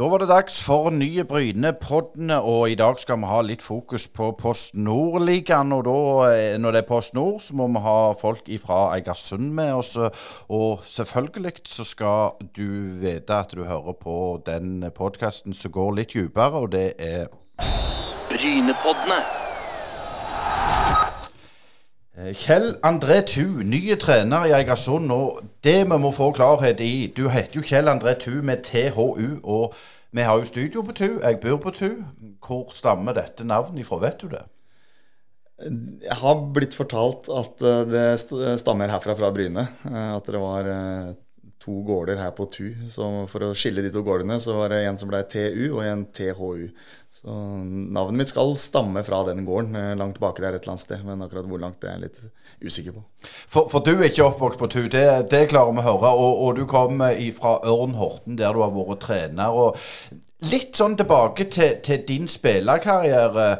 Da var det dags for nye Bryne-poddene, og i dag skal vi ha litt fokus på Post Nord-ligaen. Og da, eh, når det er Post Nord, så må vi ha folk fra Eigersund med oss. Og selvfølgelig så skal du vite at du hører på den podkasten som går litt dypere, og det er Brynepoddene. Eh, Kjell André Thu, nye trener i Eigersund. Og det vi må få klarhet i Du heter jo Kjell André Thu med THU, og vi har jo studio på Thu. Jeg bor på Thu. Hvor stammer dette navnet ifra, vet du det? Jeg har blitt fortalt at eh, det stammer herfra fra Bryne. Eh, At det var to gårder her på TU. Så for å skille de to gårdene, så var det en som ble TU og en THU. Så navnet mitt skal stamme fra den gården eh, langt baki der et eller annet sted. Men akkurat hvor langt det er jeg litt usikker på. For, for du er ikke oppvokst på TU, det, det klarer vi å høre. Og, og du kom fra Ørn Horten, der du har vært trener. Og litt sånn tilbake til, til din spillerkarriere.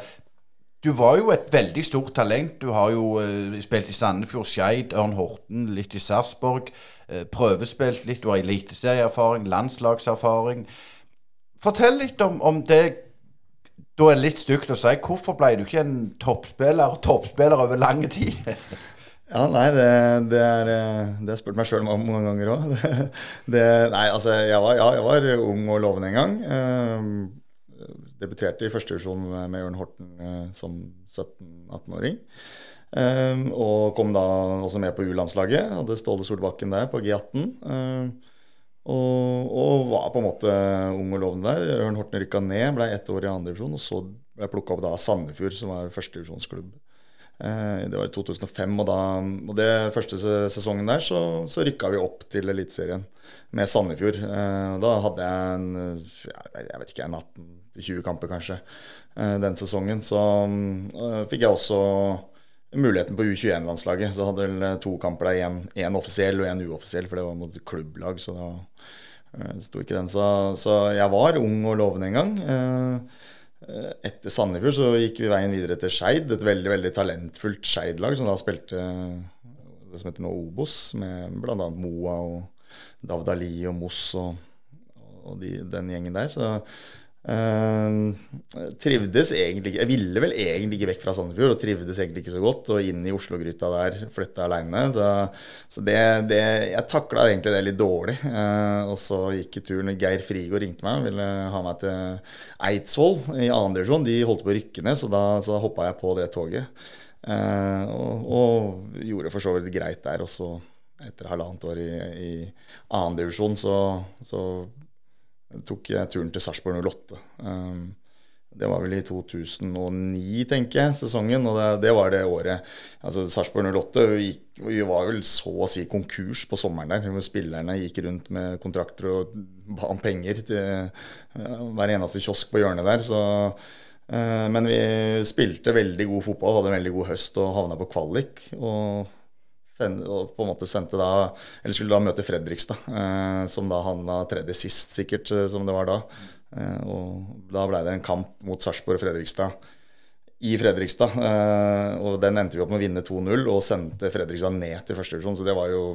Du var jo et veldig stort talent. Du har jo eh, spilt i Sandefjord, Skeid, Ørn Horten, litt i Sarpsborg. Eh, prøvespilt litt. Du har eliteserieerfaring, landslagserfaring. Fortell litt om, om det Da er litt stygt å si. Hvorfor ble du ikke en toppspiller, toppspiller over lang tid? Ja, nei, det, det er eh, Det har jeg spurt meg sjøl om mange ganger òg. Nei, altså, jeg var, ja, jeg var ung og lovende en gang. Uh, debuterte i første divisjon med Ørn Horten uh, som 17-18-åring. Eh, og kom da også med på U-landslaget. Hadde Ståle Solbakken der på G18. Eh, og, og var på en måte ung og lovende der. Ørn Horten rykka ned, ble ett år i andredivisjon. Og så ble jeg plukka opp av Sandefjord, som var førstedivisjonsklubb. Eh, Det var i 2005, og, da, og det første sesongen der så, så rykka vi opp til Eliteserien med Sandefjord. Da hadde jeg en jeg vet ikke, en 18-20 kamper kanskje eh, den sesongen. Så fikk jeg også muligheten på U21-landslaget. Så hadde vel to kamper der, én offisiell og én uoffisiell, for det var mot klubblag. Så da eh, sto ikke den. Så, så jeg var ung og lovende en gang. Eh, etter Sandefjord så gikk vi veien videre til Skeid, et veldig veldig talentfullt Skeid-lag som da spilte det som heter nå Obos, med bl.a. Moa og Davdali og Moss og, og de, den gjengen der. Så eh, trivdes egentlig ikke Jeg ville vel egentlig ikke vekk fra Sandefjord, og trivdes egentlig ikke så godt. Og inn i Oslo-gryta der, flytta aleine. Så, så det, det Jeg takla egentlig det litt dårlig. Uh, og så gikk turen Geir Frigård ringte meg, ville ha meg til Eidsvoll i annen divisjon. De holdt på å rykke ned, så da, så hoppa jeg på det toget. Uh, og, og gjorde for så vidt greit der. Og så, etter halvannet år i, i annen divisjon, så, så tok jeg turen til Sarpsborg 08. Um, det var vel i 2009, tenker jeg, sesongen. Og det, det var det året altså Sarpsborg 08 gikk, vi var vel så å si konkurs på sommeren der. hvor Spillerne gikk rundt med kontrakter og ba om penger til uh, hver eneste kiosk på hjørnet der. så uh, men vi spilte veldig god fotball, hadde en veldig god høst og havna på kvalik. Og og på en måte sendte da Eller skulle da møte Fredrikstad, eh, som da havna tredje sist, sikkert, eh, som det var da. Eh, og da blei det en kamp mot Sarpsborg og Fredrikstad i Fredrikstad. Eh, og den endte vi opp med å vinne 2-0 og sendte Fredrikstad ned til første divisjon, så det var jo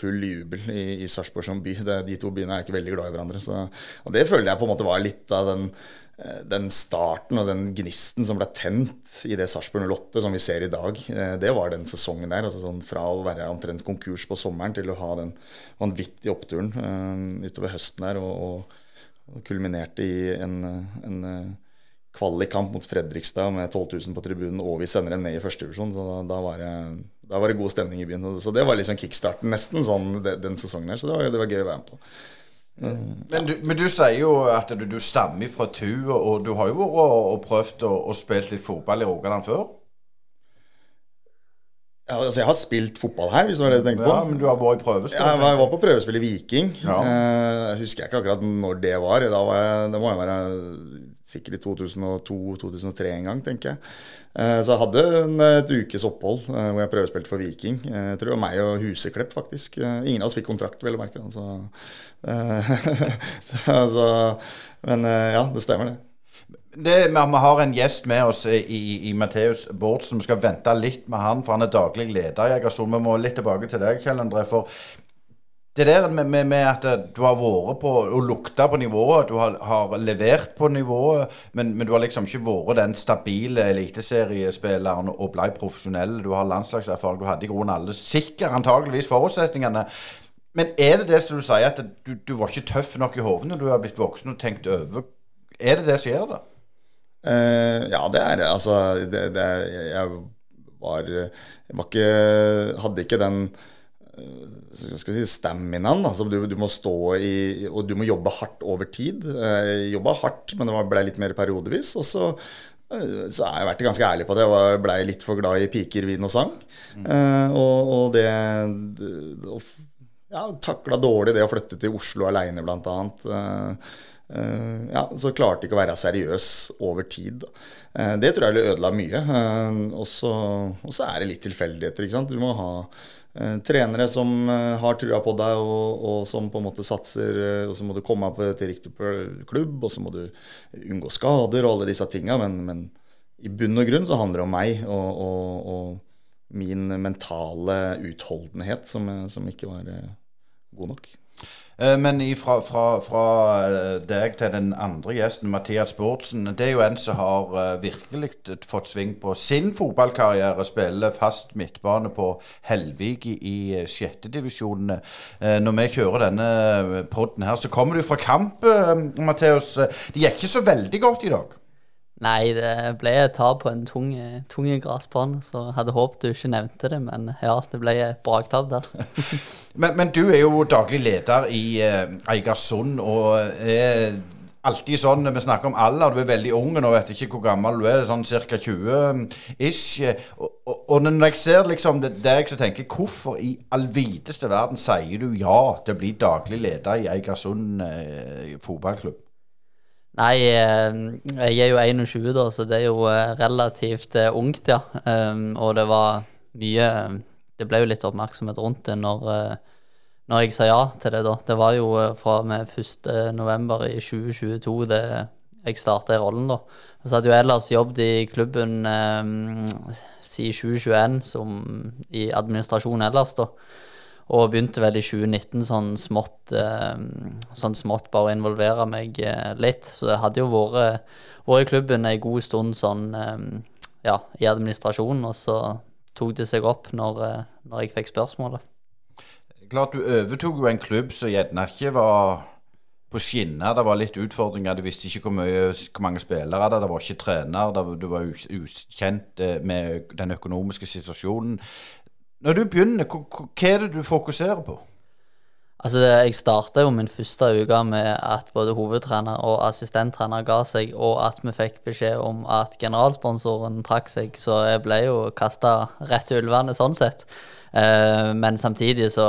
full jubel i, i Sarpsborg som by. Det, de to byene er ikke veldig glad i hverandre. Så, og det føler jeg på en måte var litt av den den starten og den gnisten som ble tent i det Sarpsborg 08 som vi ser i dag, eh, det var den sesongen der. altså sånn Fra å være omtrent konkurs på sommeren til å ha den vanvittige oppturen eh, utover høsten der, og, og, kulminerte i en, en eh, kvalikkamp mot Fredrikstad med 12 000 på tribunen, og vi sender dem ned i førstedivisjon. Så da, da, var det, da var det god stemning i byen. Så det var liksom kickstarten nesten sånn den, den sesongen her. Så det var, det var gøy å være med på. Men du, men du sier jo at du, du stammer fra Tu, og, du har jo vært og, prøvd å spille litt fotball i Rogaland før? Ja, altså, jeg har spilt fotball her, hvis det var det du tenkte på. Ja, men du har vært i prøvespill? Ja, jeg var- på prøvespill i Viking. Ja. Eh, Jeg husker ikke akkurat når det var. Da var jeg, det må jeg være sikkert i 2002-2003 en gang, tenker jeg. Eh, Så jeg hadde en, et ukes opphold eh, hvor jeg prøvespilte for Viking. Jeg tror det var meg og Huseklepp, faktisk. Ingen av oss fikk kontrakt, vel å merke. Altså. Så, altså, men ja, det stemmer, det. Det, vi, har en gjest med oss i, i, i Matheus Bårdsen. Vi skal vente litt med han, for han er daglig leder i Egersund. Vi må litt tilbake til deg, Kjell André. For det der med, med, med at du har vært på og lukta på nivået, du har, har levert på nivået, men, men, du har liksom ikke vært den stabile eliteseriespilleren og blei profesjonell. Du har landslagserfaring, du hadde i grunnen alle sikkert antageligvis forutsetningene. Men er det det som du sier, at du, du var ikke tøff nok i hodet når du har blitt voksen og tenkt over? Er det det som gjør det? Uh, ja, det er. Altså, det, det, jeg var, jeg var ikke Hadde ikke den skal si, staminaen. Altså, du, du, må stå i Og du må jobbe hardt over tid. Jeg jobba hardt, men det ble litt mer periodevis. Og så, så har jeg vært ganske ærlig på det. Jeg blei litt for glad i piker, vin og sang. Mm. Uh, og, og, det, det ja, Takla dårlig det å flytte til Oslo aleine, blant annet. Uh, ja, så klarte ikke å være seriøs over tid. Uh, det tror jeg ødela mye. Uh, og så er det litt tilfeldigheter. ikke sant? Du må ha Eh, trenere som eh, har trua på deg, og, og, som på en måte satser. Eh, og Så må du komme deg til riktig klubb, og så må du unngå skader og alle disse tinga. Men, men, i bunn og grunn så handler det om meg og, og, og min mentale utholdenhet, som, som ikke var god nok. Eh, men fra, fra, fra, eh, deg til den andre gjesten, Mathias Bårdsen. Det er jo en som har eh, virkelig fått sving på sin fotballkarriere. Spiller fast midtbane på Helvig i sjettedivisjon. Når vi kjører denne podden her, så kommer du fra kamp, Matheus. Det gikk ikke så veldig godt i dag? Nei, det ble et tap på en tung, tung gressbane, så hadde håpet du ikke nevnte det. Men ja, det ble et braktap der. men, men, du er jo daglig leder i eh, Eigersund, og er alltid sånn Vi snakker om alder, du er veldig ung nå, vet ikke hvor gammel du er, sånn ca. 20-ish. Og, og, og, når jeg ser liksom det deg, så tenker jeg hvorfor i all videste verden sier du ja til å bli daglig leder i Eigersund eh, fotballklubb? Nei, eh, jeg er jo 21, da, så det er jo eh, relativt eh, ungt, ja. Um, og det var mye Det ble jo litt oppmerksomhet rundt det når, når jeg sa ja til det, da. Det var jo fra med 1.11. i 2022 det jeg starta i rollen, da. Og så hadde jo ellers jobbet i klubben um, siden 2021 som i administrasjon ellers, da. Og begynte vel i 2019 sånn smått, eh, sånn smått bare å involvere meg eh, litt. Så jeg hadde jo vært, vært i klubben en god stund sånn eh, ja, i administrasjonen, og så tok det seg opp når, når jeg fikk spørsmålet. Klart du overtok jo en klubb som gjerne ikke var på skinner. Det var litt utfordringer. Du visste ikke hvor, mye, hvor mange spillere det var. ikke trener. Du var ukjent med den økonomiske situasjonen. Når du begynner, hva er det du fokuserer på? Altså, Jeg starta jo min første uke med at både hovedtrener og assistenttrener ga seg, og at vi fikk beskjed om at generalsponsoren trakk seg, så jeg ble jo kasta rett til ulvene sånn sett. Eh, men samtidig så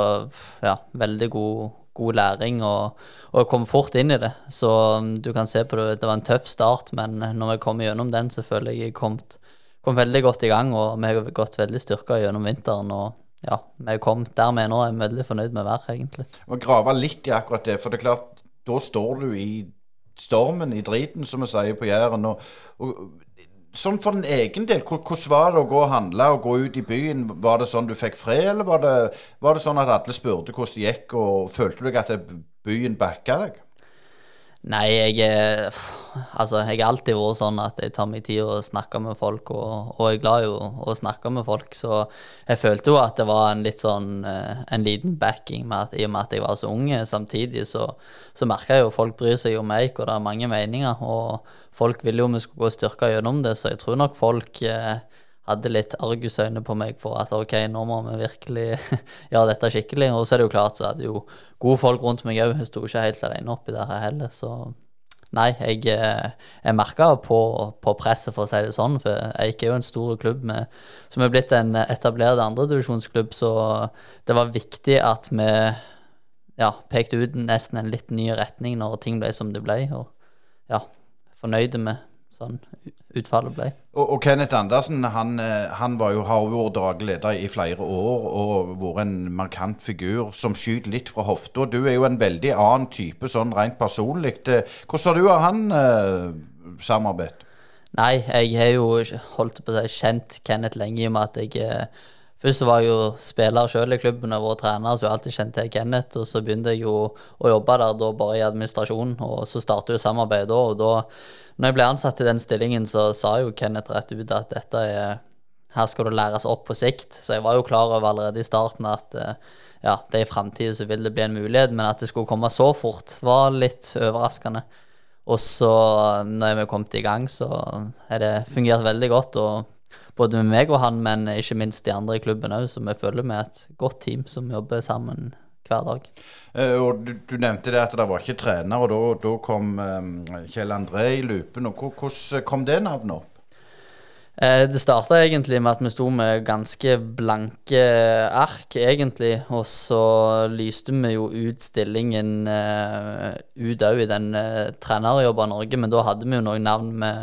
ja, veldig god, god læring, og, og kom fort inn i det. Så um, du kan se på det, det var en tøff start, men når vi kom gjennom den, så føler jeg jeg kom kom veldig godt i gang, og vi har gått veldig styrka gjennom vinteren. og ja, vi kom der vi er nå, er veldig fornøyd med å være, egentlig. Å grave litt i akkurat det, for det er klart, da står du i stormen, i driten, som vi sier på Jæren. Og, og, sånn for den egen del, hvordan var det å gå og handle og gå ut i byen? Var det sånn du fikk fred, eller var det, var det sånn at alle spurte hvordan det gikk, og følte du at byen backa deg? Nei, jeg er Altså, jeg har alltid vært sånn at jeg tar meg tid å snakke med folk, og, og jeg er glad i å snakke med folk, så jeg følte jo at det var en litt sånn eh, En liten backing med at, i og med at jeg var så ung. Samtidig så, så merka jeg jo folk bryr seg om meg, og det er mange meninger, og folk ville jo vi skulle gå styrka gjennom det, så jeg tror nok folk eh, hadde litt argusøyne på meg for at ok, nå må vi virkelig gjøre dette skikkelig. Og så er det jo klart så hadde jo gode folk rundt meg òg. Jeg sto ikke helt alene oppi der heller, så Nei, jeg, eh, jeg merka på, på, presset, for å si det sånn. For Eik er jo en stor klubb med, som er blitt en etablert andredivisjonsklubb, så det var viktig at vi ja, pekte ut nesten en litt ny retning når ting ble som det ble. Og ja, fornøyde med sånn utfallet ble. Og, og Kenneth Andersen han, han var jo, har vært daglig leder i flere år og vært en markant figur som skyter litt fra hofta. Du er jo en veldig annen type sånn rent personlig. Eh, hvordan har du og han eh, samarbeidet? Nei, jeg har jo holdt på å si kjent Kenneth lenge i og med at jeg eh, Først så var jeg jo spiller sjøl i klubben og var trener, så jeg alltid kjent til Kenneth. Og så begynte jeg jo å jobbe der da bare i administrasjon, og så startet jo samarbeidet da. Og da, når jeg ble ansatt i den stillingen, så sa jo Kenneth rett ut at dette er her skal du læres opp på sikt. Så jeg var jo klar over allerede i starten at eh, ja, det er i framtida så vil det bli en mulighet, men at det skulle komme så fort, var litt overraskende. Og så, når vi kom i gang, så har det fungert veldig godt. og både med meg og han, men ikke minst de andre i klubben òg, så vi føler vi er et godt team som jobber sammen hver dag. Eh, og du, du, nevnte det at det var ikke trener, og da, kom eh, Kjell André i loopen. Hvordan kom det navnet opp? Eh, det starta egentlig med at vi sto med ganske blanke ark, egentlig. Og så lyste vi jo ut stillingen ut òg i den trenerjobben Norge, men da hadde vi jo noen navn vi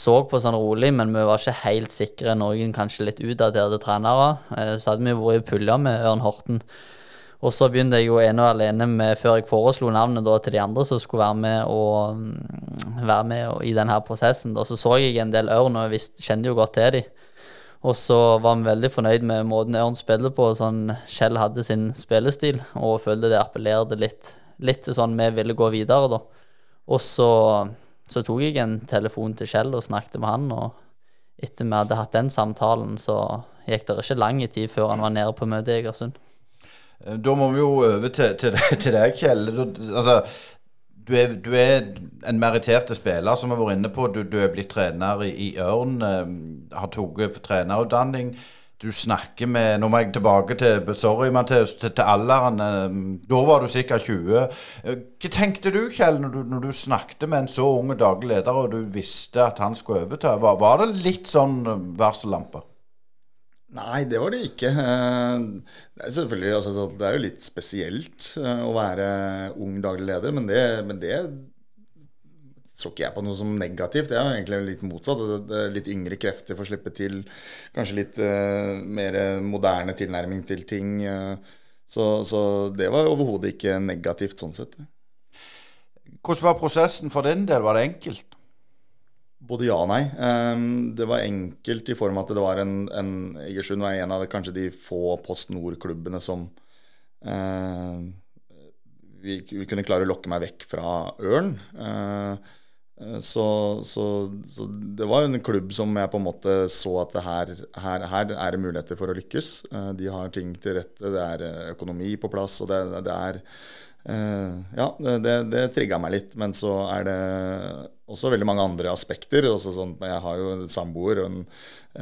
så på sånn rolig, men vi var ikke helt sikre. Noen kanskje litt utdaterte trenere. Så hadde vi vært i pulja med Ørn Horten. Og så begynte jeg jo ene og alene med, før jeg foreslo navnet da, til de andre som skulle være med, og, mm, være med og, i denne prosessen. Da. Så så jeg en del Ørn, og jeg visste, kjente jo godt til dem. Og så var vi veldig fornøyd med måten Ørn spiller på. Sånn Kjell hadde sin spillestil, og følte det appellerte litt, litt sånn vi ville gå videre, da. Og så så tok jeg en telefon til Kjell og snakket med han, og etter vi hadde hatt den samtalen, så gikk det ikke lang tid før han var nede på møtet i Egersund. Eh, da må vi jo over til, til, til deg, Kjell. Du, altså, du er, du er, en merittert spiller, som vi har vært inne på. Du, du er blitt trener i, i Ørn, eh, har tatt trenerutdanning du snakker med Nå må jeg tilbake til Sorry, Matheus, til, til alderen. Eh, da var du sikkert 20. Eh, hva tenkte du, Kjell, når du, når du snakket med en så ung daglig leder, og du visste at han skulle overta? Var, var det litt sånn varsellampe? Nei, det var det ikke. Det er selvfølgelig, altså, det er jo litt spesielt å være ung daglig leder, men det, men det så ikke jeg på noe som negativt. Det er egentlig litt motsatt. Litt yngre krefter får slippe til. Kanskje litt uh, mer moderne tilnærming til ting. Så, så, det var overhodet ikke negativt sånn sett. Hvordan var prosessen for din del? Var det enkelt? Både ja og nei. Um, det var enkelt i form av at det var en, en Egersund var en av kanskje de få Post Nord-klubbene som eh, vi, vi, kunne klare å lokke meg vekk fra Ørn. Eh, så, så, så, det var en klubb som jeg på en måte så at her, her, her, er det muligheter for å lykkes. Eh, de har ting til rette, det er økonomi på plass, og det, det er Ja, det, det trigga meg litt. Men så er det også veldig mange andre aspekter. Sånn, jeg har jo en samboer og en,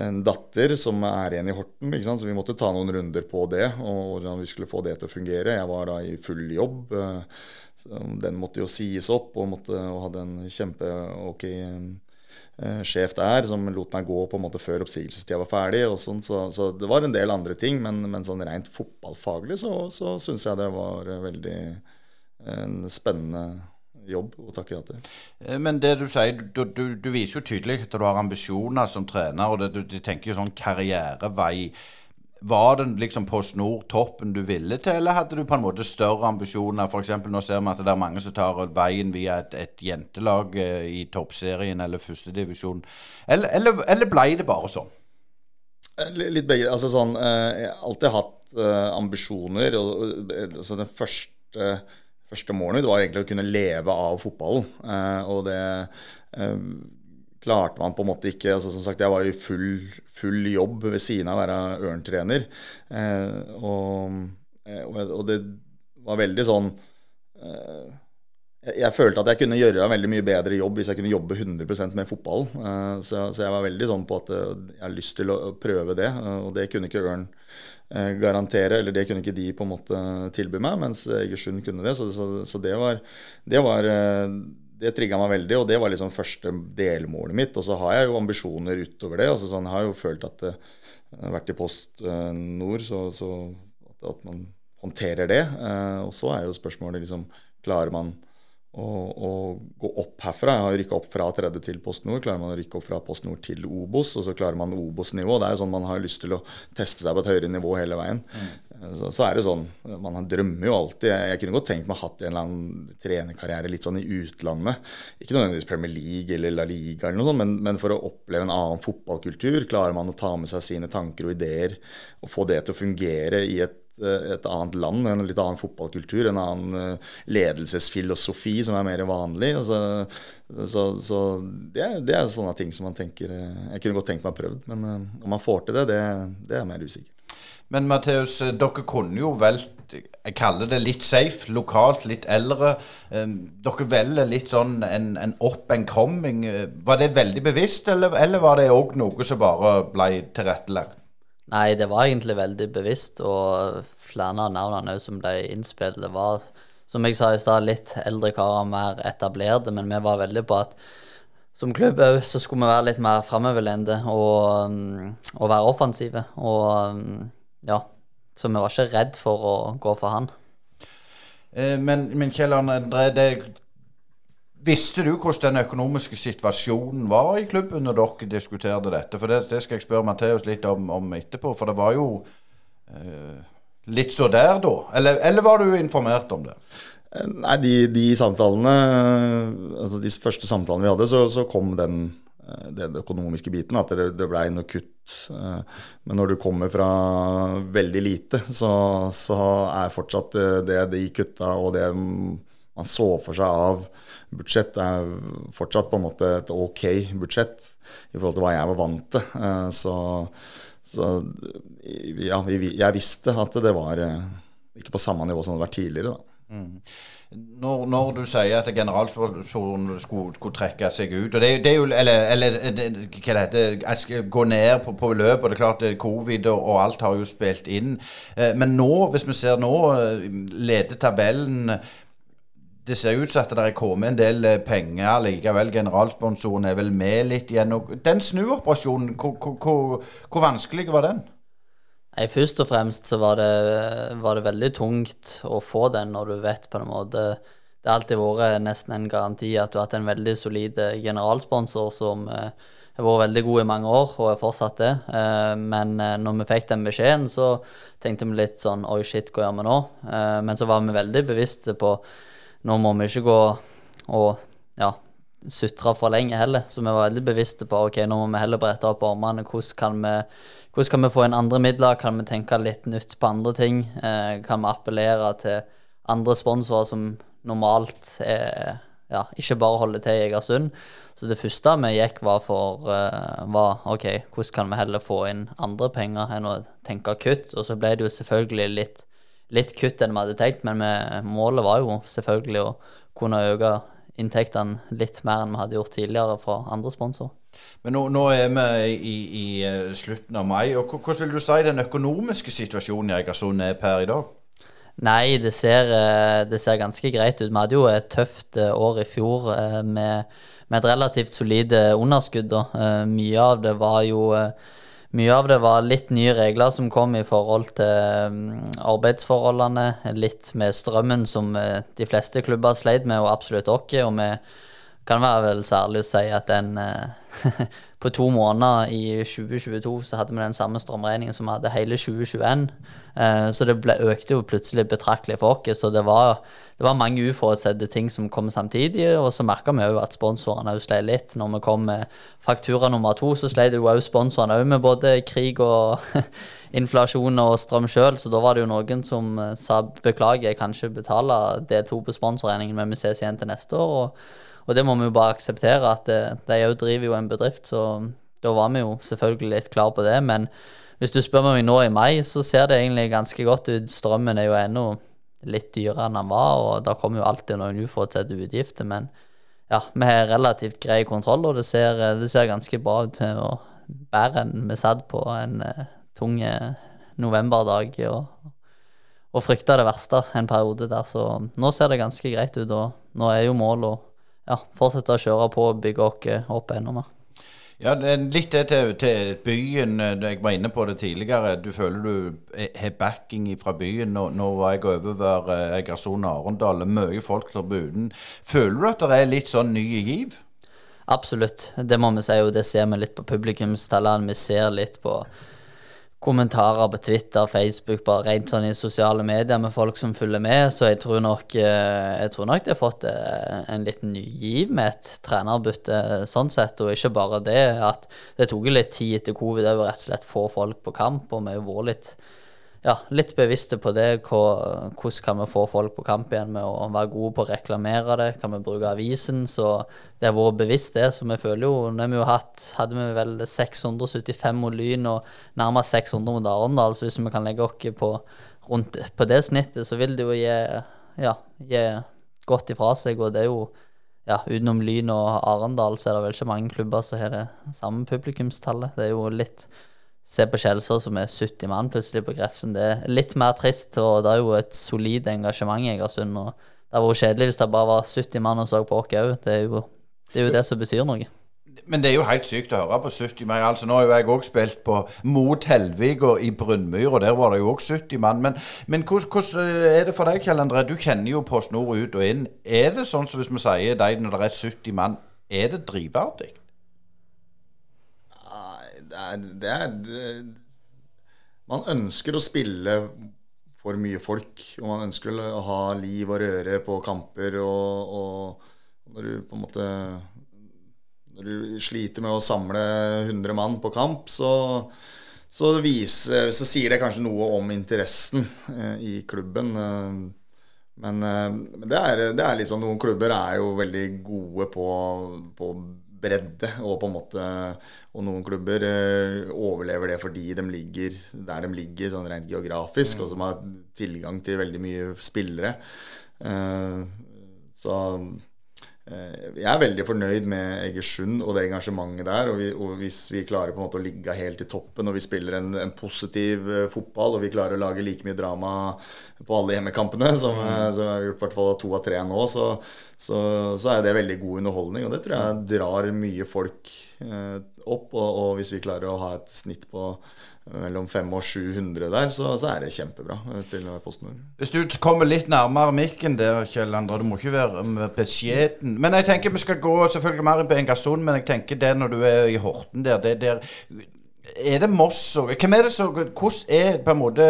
en, datter som er igjen i Horten, så vi måtte ta noen runder på det. Og hvordan vi skulle få det til å fungere. Jeg var da i full jobb. Den måtte jo sies opp, og, måtte, og hadde en kjempe-ok eh, sjef der som lot meg gå på en måte før oppsigelsestida var ferdig. og sånn, så, så, det var en del andre ting, men, men sånn rent fotballfaglig så, så syns jeg det var veldig en spennende jobb å takke ja til. Eh, men det du sier, du, du, du viser jo tydelig at du har ambisjoner som trener, og det, du, du tenker jo sånn karrierevei. Var det liksom på snor toppen du ville til, eller hadde du på en måte større ambisjoner? F.eks. nå ser vi at det er mange som tar veien via et, et jentelag eh, i toppserien eller førstedivisjon. Eller, eller, eller ble det bare sånn? Eh, litt begge. Altså sånn eh, Jeg har alltid hatt ambisjoner. Og, altså den første, første målet mitt var egentlig å kunne leve av fotballen. Og det klarte man på en måte ikke altså Som sagt, jeg var i full, full jobb ved siden av å være Ørn-trener. Eh, og, eh, og, det var veldig sånn eh, jeg, følte at jeg kunne gjøre en veldig mye bedre jobb hvis jeg kunne jobbe 100% med fotball. Eh, så, jeg var veldig sånn på at eh, jeg har lyst til å prøve det, og det kunne ikke Ørn garantere, eller det kunne ikke de på en måte tilby meg, mens Egersund kunne det. Så det var, det var det trigga meg veldig, og det var liksom første delmålet mitt. Og så har jeg jo ambisjoner utover det. altså sånn, Jeg har jo følt at det har vært i Post eh, Nord, så, så at, man håndterer det. Eh, og så er jo spørsmålet liksom Klarer man å, å gå opp herfra. Jeg har rykka opp fra tredje til Post Nord. Klarer man å rykke opp fra Post Nord til Obos, og så klarer man Obos-nivå. Det er jo sånn man har lyst til å teste seg på et høyere nivå hele veien. Så, så er det sånn, Man drømmer jo alltid. Jeg, kunne godt tenkt meg å hatt en eller annen trenerkarriere litt sånn i utlandet. Ikke nødvendigvis Premier League eller La Liga, eller noe sånt, men, men for å oppleve en annen fotballkultur, klarer man å ta med seg sine tanker og ideer og få det til å fungere i et et annet land, en litt annen fotballkultur, en annen eh, ledelsesfilosofi som er mer vanlig. Så, så, så det, det, er sånne ting som man tenker eh, Jeg kunne godt tenkt meg å prøvd, men eh, om man får til det, det, det er mer usikkert. Men Matheus, dere kunne jo valgt Jeg kaller det litt safe, lokalt, litt eldre. Dere velger litt sånn en, en up and coming. Var det veldig bevisst, eller, eller var det òg noe som bare ble tilrettelagt? Nei, det var egentlig veldig bevisst, og flere av navnene som ble innspilt, det var, som jeg sa i stad, litt eldre karer, mer etablerte, men vi var veldig på at som klubb òg så skulle vi være litt mer framoverlente og, mm, og, være offensive. Og mm, ja, så vi var ikke redd for å gå for han. Eh, men, men Kjell André, det Visste du hvordan den økonomiske situasjonen var i klubben når dere diskuterte dette? For det, det skal jeg spørre Matheus litt om, om, etterpå. For det var jo eh, litt så der, da? Eller, eller, var du informert om det? Eh, nei, de, de samtalene Altså de første samtalene vi hadde, så, så kom den, eh, den økonomiske biten. At det, det blei noe kutt. Eh, men når du kommer fra veldig lite, så, så er fortsatt det de kutta og det man så for seg av budsjett, er fortsatt på en måte et ok budsjett i forhold til hva jeg var vant til. Eh, så, så ja, jeg visste at det var eh, ikke på samme nivå som det hadde vært tidligere. da. Mm. Når, når, du sier at generalsponsoren skulle, skulle, trekke seg ut og det, det er jo, Eller, eller hva det heter Gå ned på, på og det er klart det, Covid og, og, alt har jo spilt inn. Eh, men nå, hvis vi ser nå, leder tabellen det ser ut som at det er kommet en del eh, penger likevel. Generalsponsoren er vel med litt igjen. Den snuoperasjonen, hvor, hvor, hvor, vanskelig var den? Nei, Først og fremst så var det, var det, veldig tungt å få den når du vet på en måte Det har alltid vært nesten en garanti at du har hatt en veldig solid eh, generalsponsor som eh, har vært veldig god i mange år og er fortsatt det. Men når vi fikk den beskjeden, så tenkte vi litt sånn Oi, shit, hva gjør vi nå? Men så var vi veldig bevisste på nå må vi ikke gå og ja, sutre for lenge heller. Så vi var veldig bevisste på ok, nå må vi heller brette opp armene. Hvordan kan vi, hvordan kan vi få inn andre midler? Kan vi tenke litt nytt på andre ting? Eh, kan vi appellere til andre sponsorer som normalt er, ja, ikke bare holder til i Egersund? Så det første vi gikk, var for uh, var OK, hvordan kan vi heller få inn andre penger enn å tenke kutt? Og så ble det jo selvfølgelig litt litt kutt enn vi hadde tenkt, men vi, målet var jo selvfølgelig å kunne øke inntektene litt mer enn vi hadde gjort tidligere fra andre sponsorer. Men nå, nå, er vi i, i, eh, slutten av mai. og Hvordan vil du si den økonomiske situasjonen i Egersund er per i dag? Nei, det ser, eh, det ser, ganske greit ut. Vi hadde jo et tøft eh, år i fjor med, med et relativt solid underskudd. Mye av det var jo mye av det var litt nye regler som kom i forhold til mm, arbeidsforholdene. Litt med strømmen som eh, de fleste klubber sleit med, og absolutt oss. Og vi kan være vel særlig å si at den eh, På to måneder i 2022 så hadde vi den samme strømregningen som vi hadde hele 2021. Eh, så det ble, økte jo plutselig betraktelig for oss. Så det var, det var mange uforutsette ting som kom samtidig. Og så merka vi òg at sponsorene òg slet litt. Når vi kom med faktura nummer to, så slet jo òg sponsorene òg med både krig og inflasjon og strøm sjøl. Så da var det jo noen som eh, sa beklager, jeg kan ikke betale del to på sponsorregningen, men vi ses igjen til neste år. og og det må vi jo bare akseptere, at eh, de òg driver jo en bedrift, så da var vi jo selvfølgelig litt klar på det. Men hvis du spør meg nå i mai, så ser det egentlig ganske godt ut. Strømmen er jo ennå litt dyrere enn den var, og da kommer jo alltid noen uforutsette utgifter. Men ja, vi har relativt grei kontroll, og det ser, det ser ganske bra ut. Og bedre enn vi satt på en uh, tung eh, novemberdag og, og frykta det verste en periode der. Så nå ser det ganske greit ut, og nå er jo målet ja, fortsette å kjøre på og bygge oss opp enda mer. Ja, litt det til, til byen. eh, Jeg var inne på det tidligere. Du føler du er- har backing fra byen. Nå, nå var jeg over eh, Egersund og Arendal. Mye folk der uten. Føler du at det er litt sånn ny giv? Absolutt. Det må vi si, og det ser vi litt på publikumstallene. Vi ser litt på kommentarer på Twitter, Facebook, bare rent sånn i sosiale medier med folk som følger med. Så jeg tror nok, eh, jeg tror nok de har fått eh, en liten ny giv med et trenerbytte sånn sett. Og ikke bare det, at det tok litt tid etter covid. Var rett og slett få folk på kamp, og vi vært litt ja, litt bevisste på det. Hvordan kan vi få folk på kamp igjen med å være gode på å reklamere det? Kan vi bruke avisen? Så det har vært bevisst det. Så vi føler jo Nå har vi jo hatt Hadde vi vel 675 mot Lyn og nærmere 600 mot Arendal, så hvis vi kan legge oss på rundt på det snittet, så vil det jo gi, ja, gi godt ifra seg. Og det er jo ja, utenom Lyn og Arendal, så er det vel ikke mange klubber som har det samme publikumstallet. Det er jo litt Se på Kjelsås som er 70 mann plutselig på Grefsen. Det er litt mer trist, og det er jo et solid engasjement i Egersund. og Det hadde vært kjedelig hvis det bare var 70 mann og så på oss òg. Det, det er jo det som betyr noe. Men det er jo helt sykt å høre på 70 mann. Altså, nå har jo jeg òg spilt på mot Helvig og i Brønnmyr, og der var det jo òg 70 mann. Men, men hvordan er det for deg, Kjell André? Du kjenner jo Post Nord ut og inn. Er det sånn som hvis vi sier deg når det er 70 mann, er det drivverdig? Det er, det det- Man ønsker å spille for mye folk, og man ønsker å ha liv og røre på kamper. Og, og når du på en måte Når du sliter med å samle 100 mann på kamp, så, så, viser, så sier det kanskje noe om interessen eh, i klubben. Eh, men eh, det, er, det er litt sånn Noen klubber er jo veldig gode på, på bredde, og på en måte Og noen klubber eh, overlever det fordi de ligger der de ligger, sånn rent geografisk, og som har tilgang til veldig mye spillere. Eh, så jeg er veldig fornøyd med Egersund og det engasjementet der. Og, vi, og hvis vi klarer på en måte å ligge helt i toppen og vi spiller en, en positiv eh, fotball og vi klarer å lage like mye drama på alle hjemmekampene som, eh, som vi har gjort i hvert fall to av tre nå, så, så, så er det veldig god underholdning. Og det tror jeg drar mye folk eh, opp. Og, og hvis vi klarer å ha et snitt på mellom 500 og 700 der, så, så er det kjempebra eh, til Post Nord. Hvis du kommer litt nærmere mikken der, Kjell André, du må ikke være um, beskjeden. Men jeg tenker vi skal gå selvfølgelig mer inn på Engasund, men jeg tenker det når du er i Horten der, det der er det Moss og Hvem er det som Hvordan er på en måte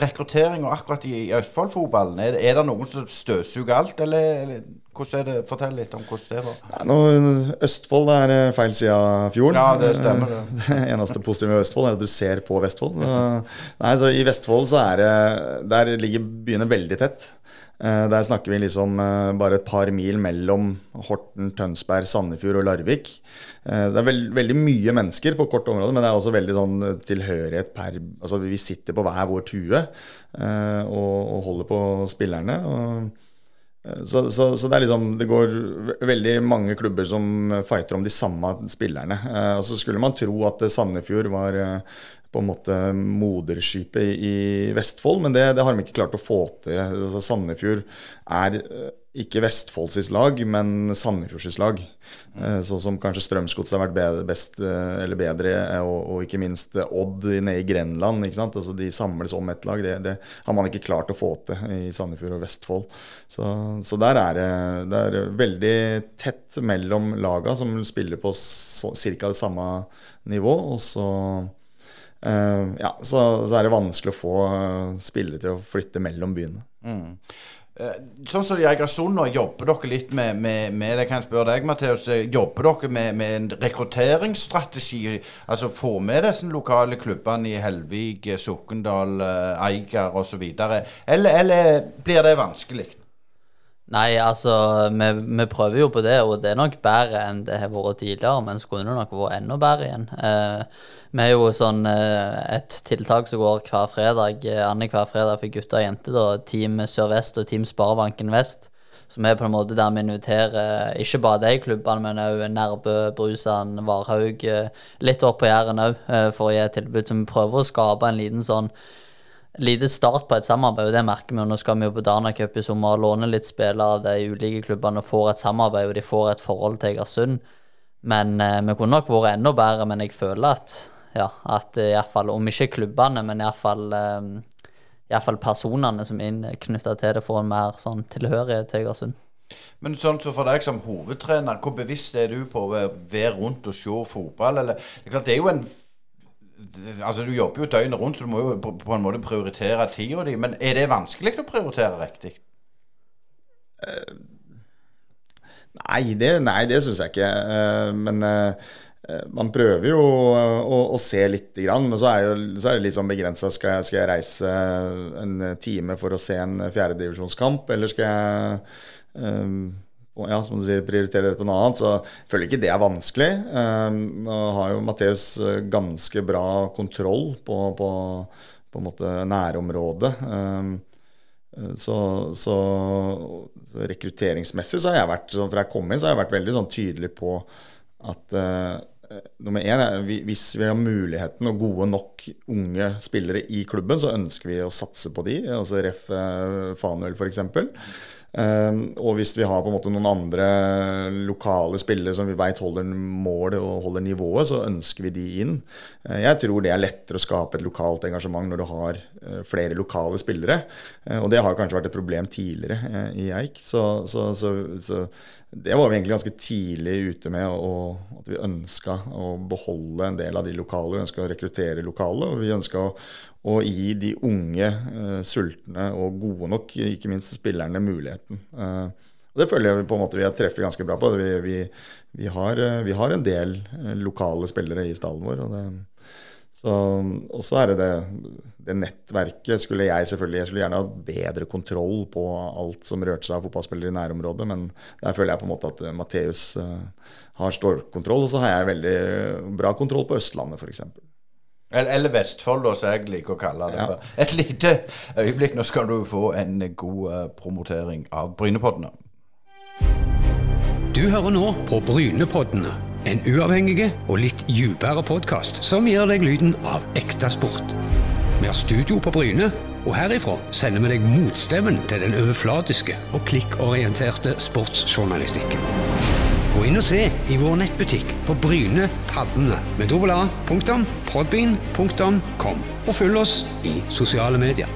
rekrutteringa akkurat i Østfold-fotballen? Er, er det noen som støvsuger alt, eller, eller er det? Fortell litt om hvordan det var. Nei, nå, Østfold er eh, feil side av fjorden. Ja, det stemmer, det. Det eneste positive med Østfold er at du ser på Vestfold. Nei, så I Vestfold så er det Der ligger byene veldig tett. Eh, Der snakker vi liksom eh, bare et par mil mellom Horten, Tønsberg, Sandefjord og Larvik. Det er veld, veldig mye mennesker på kort område, men det er også veldig sånn tilhørighet per Altså vi sitter på hver vår tue og, og holder på spillerne. og så, så, så det er liksom Det går veldig mange klubber som fighter om de samme spillerne. Eh, og så skulle man tro at Sandefjord var eh, på en måte moderskipet i, Vestfold, men det, det har de ikke klart å få til. Altså, Sandefjord er eh, ikke Vestfolds lag, men Sandefjords lag. Sånn som kanskje Strømsgodset har vært bedre, best, eh, eller bedre, eh, og, og ikke minst Odd nede i Grenland. ikke? Altså De samles om ett lag. Det, det har man ikke klart å få til i Sandefjord og Vestfold. Så, så der er det, det er veldig tett mellom laga som spiller på ca. det samme nivå. Og så, eh, ja, så, så er det vanskelig å få spillere til å flytte mellom byene. Eh, Sånn som i Egersund nå, jobber dere litt med, med, med det kan jeg spørre deg, Matheus. eh, Jobber dere med, med en rekrutteringsstrategi? Altså få med disse lokale klubbene i Helvig, eh, Sokndal, eh, Eiger osv.? Eller, eller blir det vanskelig? Nei, altså, vi, vi prøver jo på det, og det er nok bedre enn det har vært tidligere, men skulle det nok vært enda bedre igjen. Eh, vi er jo sånn eh, et tiltak som går hver fredag, eh, annenhver fredag for gutter og jenter, da, Team Sør-Vest og Team Sparebanken Vest. Som er på en måte der vi inviterer ikke bare de klubbene, men òg Nærbø, Brusan, Varhaug, eh, litt opp på Jæren òg, for å gi et tilbud. Så vi prøver å skape en liten sånn lite start på et samarbeid, og det merker vi. og Nå skal vi jo på Dana i sommer låne litt spillere av de ulike klubbene og får et samarbeid, og de får et forhold til Egersund. Men eh, vi kunne nok vært enda bedre, men jeg føler at ja, at i hvert fall, om ikke klubbene, men iallfall Iallfall i hvert fall personene som er knytta til det, får en mer sånn tilhørighet til Egersund. Men sånn så for deg som hovedtrener, hvor bevisst er du på å være rundt og se fotball? Eller, det er klart, det er jo en Altså, Du jobber jo døgnet rundt, så du må jo på, på en måte prioritere tida di. Men er det vanskelig å prioritere riktig? Nei, det, nei, det syns jeg ikke. Uh, men eh, man prøver jo å, å se litt, grann, men så er, jo, så er det litt sånn begrensa. Skal, skal, jeg reise en time for å se en fjerdedivisjonskamp, eller skal jeg um, ja, som du sier, prioritere det på noe annet, så jeg føler ikke det er vanskelig. Um, har jo Matheus ganske bra kontroll på, på, på en måte nærområdet. Um, så, så, rekrutteringsmessig så har jeg vært fra jeg kom inn, så har jeg vært veldig sånn tydelig på at uh, nummer én er hvis vi har muligheten og gode nok unge spillere i klubben, så ønsker vi å satse på de. Altså Ref. Uh, Fanuel f.eks. Um, og hvis vi har på en måte noen andre lokale spillere som vi veit holder målet og holder nivået, så ønsker vi de inn. Uh, jeg tror det er lettere å skape et lokalt engasjement når du har uh, flere lokale spillere. Uh, og det har kanskje vært et problem tidligere i Eik. Så, så, så, så, det var vi egentlig ganske tidlig ute med, og, at vi ønska å beholde en del av de lokale. Vi ønska å rekruttere lokale, og vi ønska å, å, gi de unge, uh, sultne og gode nok, ikke minst spillerne, muligheten. Uh, og Det føler jeg på en måte vi har treffet ganske bra på. Vi, vi, vi, har, uh, vi har, en del lokale spillere i stallen vår. og det og så er det, det det nettverket skulle jeg selvfølgelig Jeg skulle gjerne hatt bedre kontroll på alt som rørte seg av fotballspillere i nærområdet, men der føler jeg på en måte at Matheus har stålkontroll. Og så har jeg veldig bra kontroll på Østlandet, f.eks. Eller Vestfold, som jeg liker å kalle det. Ja. Et lite øyeblikk, nå skal du få en god promotering av Brynepoddene. Du hører nå på Brynepoddene en uavhengig og litt dypere podkast som gir deg lyden av ekte sport. Vi har studio på Bryne, og herifra sender vi deg motstemmen til den overflatiske og klikkorienterte sportsjournalistikken. Gå inn og se i vår nettbutikk på Bryne Paddene med dobbel a, og følg oss i sosiale medier.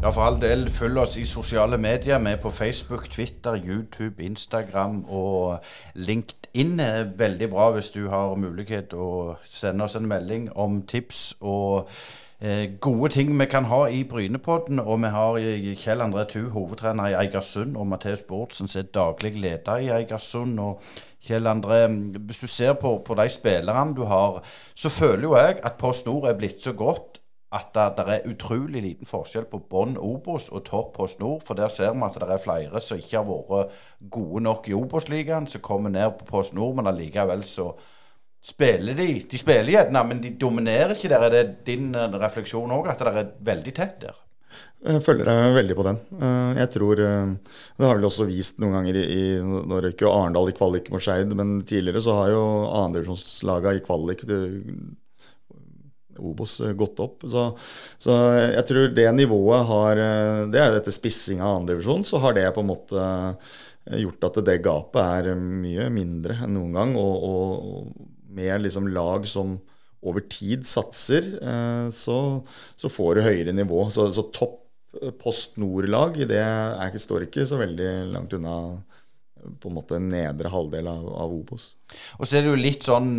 Ja, for all del, følg oss i sosiale medier. Vi er på Facebook, Twitter, YouTube, Instagram og LinkedIn. Veldig bra hvis du har mulighet å sende oss en melding om tips og gode ting vi kan ha i Brynepodden. Og vi har Kjell André Thu, hovedtrener i Eigersund, og Matheus Bårdsen, som er daglig leder i Eigersund. og Kjell André, hvis du ser på, på de spillerne du har, så føler jo jeg at Post Nord er blitt så godt at det, det, er utrolig liten forskjell på bånn Obos og topp Post Nord. For der ser vi at det er flere som ikke har vært gode nok i Obos-ligaen, som kommer ned på Post Nord, men allikevel så spiller de. De spiller gjerne, men de dominerer ikke der. Er det din eh, refleksjon òg, at det er veldig tett der? Jeg følger deg veldig på den. Eh, jeg tror eh, Det har vel også vist noen ganger i Nå røyk jo Arendal i kvalik mot Skeid, men tidligere så har jo andredivisjonslaga i kvalik Obos eh, gått opp. Så, så, jeg tror det nivået har Det er dette spissinga av andredivisjon, så har det på en måte gjort at det gapet er mye mindre enn noen gang. Og, og med liksom lag som over tid satser, så, så får du høyere nivå. Så, så topp Post Nord-lag det er, står ikke så veldig langt unna på en måte nedre halvdel av, av Obos. Og så er det jo litt sånn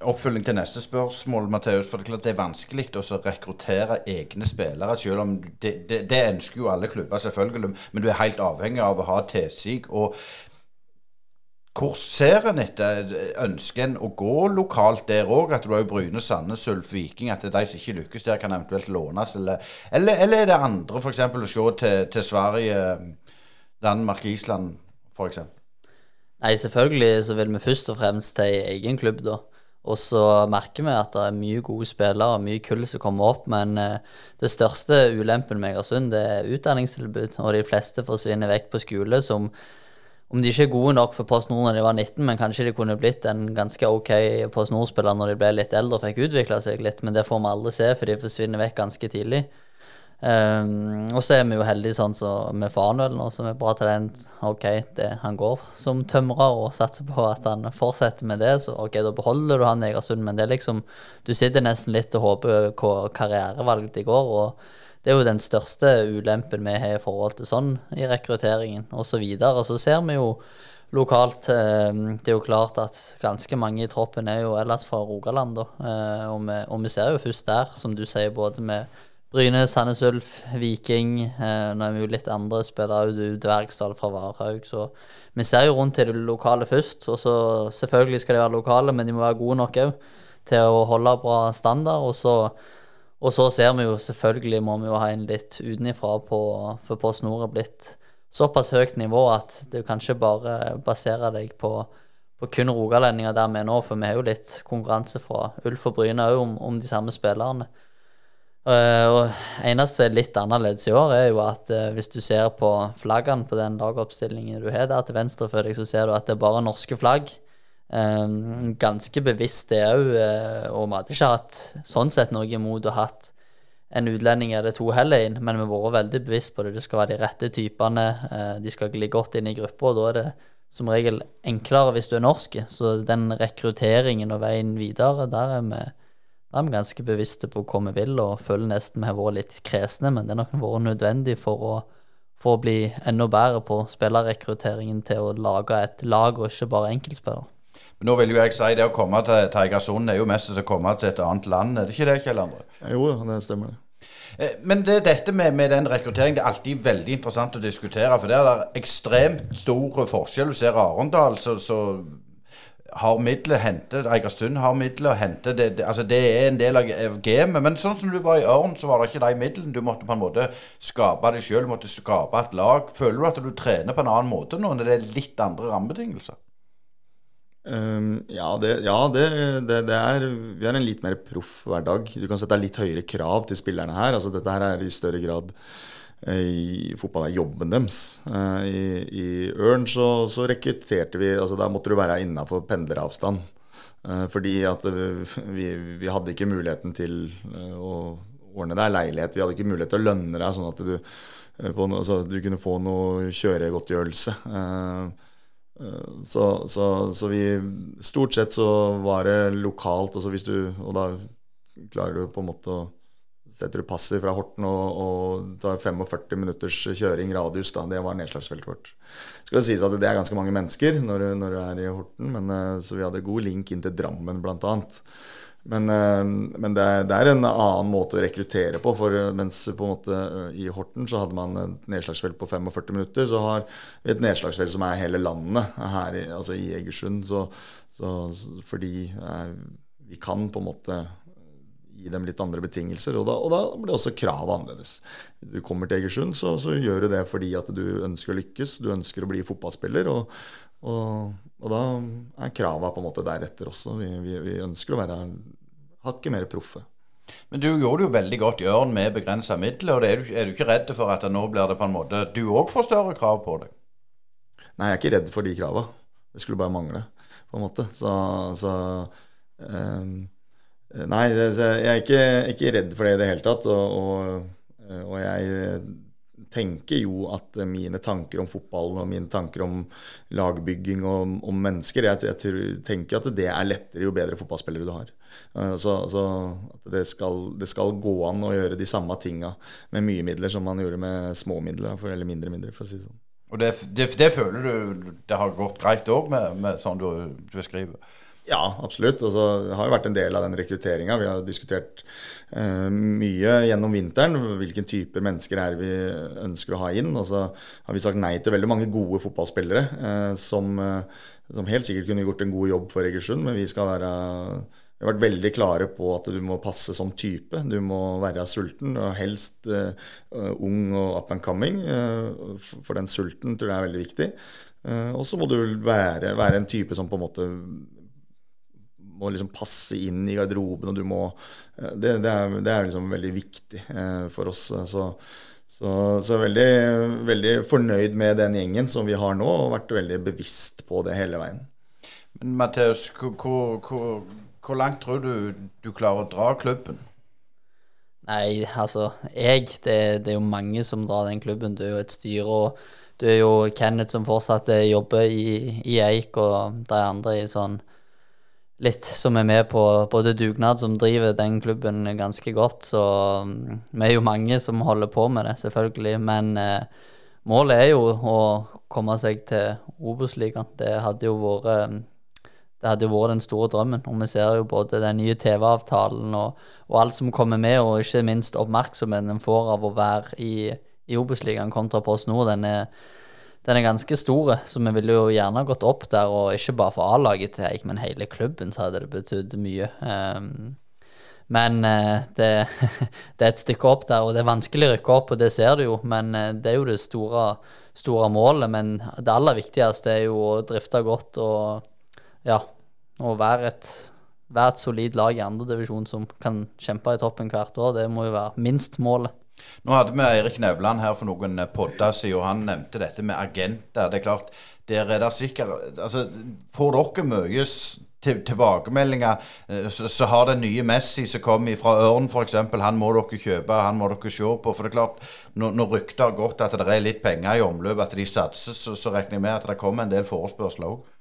oppfølging til neste spørsmål, Matheus. For det er klart det er vanskelig å rekruttere egne spillere. Selv om det, det, det, ønsker jo alle klubber, selvfølgelig. Men du er helt avhengig av å ha tilsig. Og hvor ser en etter? Ønsker en å gå lokalt der òg? At du har jo Bryne, Sandnes, Ulf, Viking. At de som ikke lykkes der, kan eventuelt lånes? Eller, eller, eller er det andre, f.eks. å se til, til Sverige, Danmark, Island? f.eks.? Nei, selvfølgelig så vil vi først og fremst til egen klubb, da. Og så merker vi at det er mye gode spillere og mye kull som kommer opp, men eh, det største ulempen med Egersund det er utdanningstilbud. Og de fleste forsvinner vekk på skole som om de ikke er gode nok for Post Nord når de var 19, men kanskje de kunne blitt en ganske ok Post Nord-spiller når de ble litt eldre og fikk utvikla seg litt, men det får vi aldri se, for de forsvinner vekk ganske tidlig. Um, og så er vi jo heldige sånn som med Fanuel nå, som er bra talent. OK, det, han går som tømrer og satser på at han fortsetter med det. Så OK, da beholder du han Egersund, men det er liksom Du sitter nesten litt og håper hva karrierevalg de går. og det er jo den største ulempen vi har i forhold til sånn i rekrutteringen osv. Og og så ser vi jo lokalt ehm, Det er jo klart at ganske mange i troppen er jo ellers fra Rogaland, da. Eh, og vi, og vi ser jo først der, som du sier, både med Bryne, Sandnes Ulf, Viking. Eh, nå er vi jo litt andre spillere, du Dvergsdal fra Varhaug. Så vi ser jo rundt til det lokale først. Og så selvfølgelig skal de være lokale, men de må være gode nok òg til å holde bra standard. Og så, og så ser vi jo selvfølgelig må vi jo ha en litt utenifra på For Post Nord er blitt såpass høyt nivå at du kan ikke bare basere deg på, på kun rogalendinger der vi er nå, for vi har jo litt konkurranse fra Ulf og Bryne òg om, om de samme spillerne. Uh, og eneste litt annerledes i år, er jo at uh, hvis du ser på flaggene på den lagoppstillingen du har der til venstre for deg, så ser du at det er bare norske flagg. Um, ganske bevisst det òg, uh, og vi hadde ikke hatt sånn sett noe imot å hatt en utlending eller to heller inn, men vi har vært veldig bevisst på det. Det skal være de rette typene, de skal gli godt inn i gruppa, og da er det som regel enklere hvis du er norsk. Så den rekrutteringen og veien videre, der er vi der er vi ganske bevisste på hva vi vil, og føler nesten vi har vært litt kresne, men det har nok vært nødvendig for å, for å bli enda bedre på spillerrekrutteringen til å lage et lag, og ikke bare enkeltspillere. Nå vil jo jeg si det å komme til, Teigersund er jo mest å komme til et annet land, er det ikke det, Kjell André? Jo, det stemmer. Eh, men det, dette med, med den rekrutteringen det er alltid veldig interessant å diskutere. For det er ekstremt stor forskjell. Du ser Arendal, så, så har midler hentet, Eigersund har midler å hente. Det, det, altså det er en del av gamet. Men sånn som du var i Ørn, så var det ikke de midlene. Du måtte på en måte skape det sjøl. Måtte skape et lag. Føler du at du trener på en annen måte nå når det er litt andre rammebetingelser? Um, ja, det, ja det, det, det, er Vi har en litt mer proff hverdag. Du kan sette litt høyere krav til spillerne her. Altså Dette her er i større grad i fotball er jobben deres. Eh, I, Ørn så, så, rekrutterte vi altså Da måtte du være innafor pendleravstand. Eh, fordi at vi, vi, hadde ikke muligheten til eh, å ordne deg leilighet. Vi hadde ikke mulighet til å lønne deg sånn at du, no, altså, du kunne få noe kjøregodtgjørelse. Så, så, så, vi Stort sett så var det lokalt, altså hvis du, og da klarer du på en måte å setter du passet fra Horten og, og tar 45 minutters kjøring radius. da, Det var nedslagsfeltet vårt. Skal det sies at det er ganske mange mennesker når, når du er i Horten, men, eh, så vi hadde god link inn til Drammen bl.a. Men, eh, men det, er, det, er, en annen måte å rekruttere på. for eh, Mens på en måte i Horten så hadde man et nedslagsfelt på 45 minutter, så har vi et nedslagsfelt som er hele landet, her i, altså i Egersund. Så, så, fordi vi kan på en måte gi dem litt andre betingelser. Og da, og da blir også kravet annerledes. Du kommer til Egersund, så, så, gjør du det fordi at du ønsker å lykkes, du ønsker å bli fotballspiller. Og, og, og da er krava på en måte deretter også. Vi, vi, vi ønsker å være hakket mer proffe. Men du gjorde det jo veldig godt i Ørn med begrensa midler. og er du, er du, ikke redd for at nå blir det på en måte Du òg får større krav på deg? Nei, jeg er ikke redd for de krava. Det skulle bare mangle, på en måte. Så, så um, Nei, jeg er ikke, ikke, redd for det i det hele tatt. Og, og, og, jeg tenker jo at mine tanker om fotballen og mine tanker om lagbygging og om mennesker Jeg, jeg tenker at det er lettere jo bedre fotballspillere du har. Eh, så, så det, skal, det, skal, gå an å gjøre de samme tinga med mye midler som man gjorde med små midler, eller mindre midler, for å si det sånn. Og det, det, det føler du det har gått greit òg, med, med sånn du beskriver? Ja, absolutt. Altså, det har jo vært en del av den rekrutteringa. Vi har diskutert eh, mye gjennom vinteren. Hvilken type mennesker er vi ønsker å ha inn. Og så har vi sagt nei til veldig mange gode fotballspillere eh, som, eh, som, helt sikkert kunne gjort en god jobb for Egersund, men vi skal være vi har vært veldig klare på at du må passe som type. Du må være sulten, og helst uh, ung og up and coming. Uh, for den sulten tror jeg er veldig viktig. Uh, og så må du være, være, en type som på en måte må liksom passe inn i garderoben, og du må eh, Det, det, er, det er, liksom veldig viktig eh, for oss. Så, så, så veldig, veldig fornøyd med den gjengen som vi har nå, og vært veldig bevisst på det hele veien. Men Mathias, hvor, hvor, hvor, langt tror du du klarer å dra klubben? Nei, altså jeg det, det, er jo mange som drar den klubben. Du er jo et styre, og du er jo Kenneth som fortsatt jobber i, i Eik, og det er andre i sånn litt som er med på både dugnad, som driver den klubben ganske godt. Så um, vi er jo mange som holder på med det, selvfølgelig. Men eh, målet er jo å komme seg til Obos-ligaen. Det hadde jo vært um, det hadde jo vært den store drømmen. Og vi ser jo både den nye TV-avtalen og, og, alt som kommer med, og ikke minst oppmerksomheten en får av å være i, i Obos-ligaen kontra Post Nord. Den er, den er ganske stor, så vi ville jo gjerne gått opp der, og ikke bare for A-laget til Eik, men hele klubben, så hadde det betydd mye. Um, men uh, det, det, er et stykke opp der, og det er vanskelig å rykke opp, og det ser du jo. Men uh, det er jo det store, store målet. Men det aller viktigste er jo å drifte godt og ja, å være et, være et solid lag i andredivisjon som kan kjempe i toppen hvert år, det må jo være minst målet. Nå hadde vi Eirik Nevland her for noen podder siden, og han nevnte dette med agenter. Det er klart, der er det sikkert altså, Får dere mye tilbakemeldinger, eh, så, så, har den nye Messi som kom fra Ørn f.eks., han må dere kjøpe, han må dere se på. For det er klart, når, når ryktet har gått at det er litt penger i omløp, at de satser, så, så regner jeg med at det kommer en del forespørsler òg.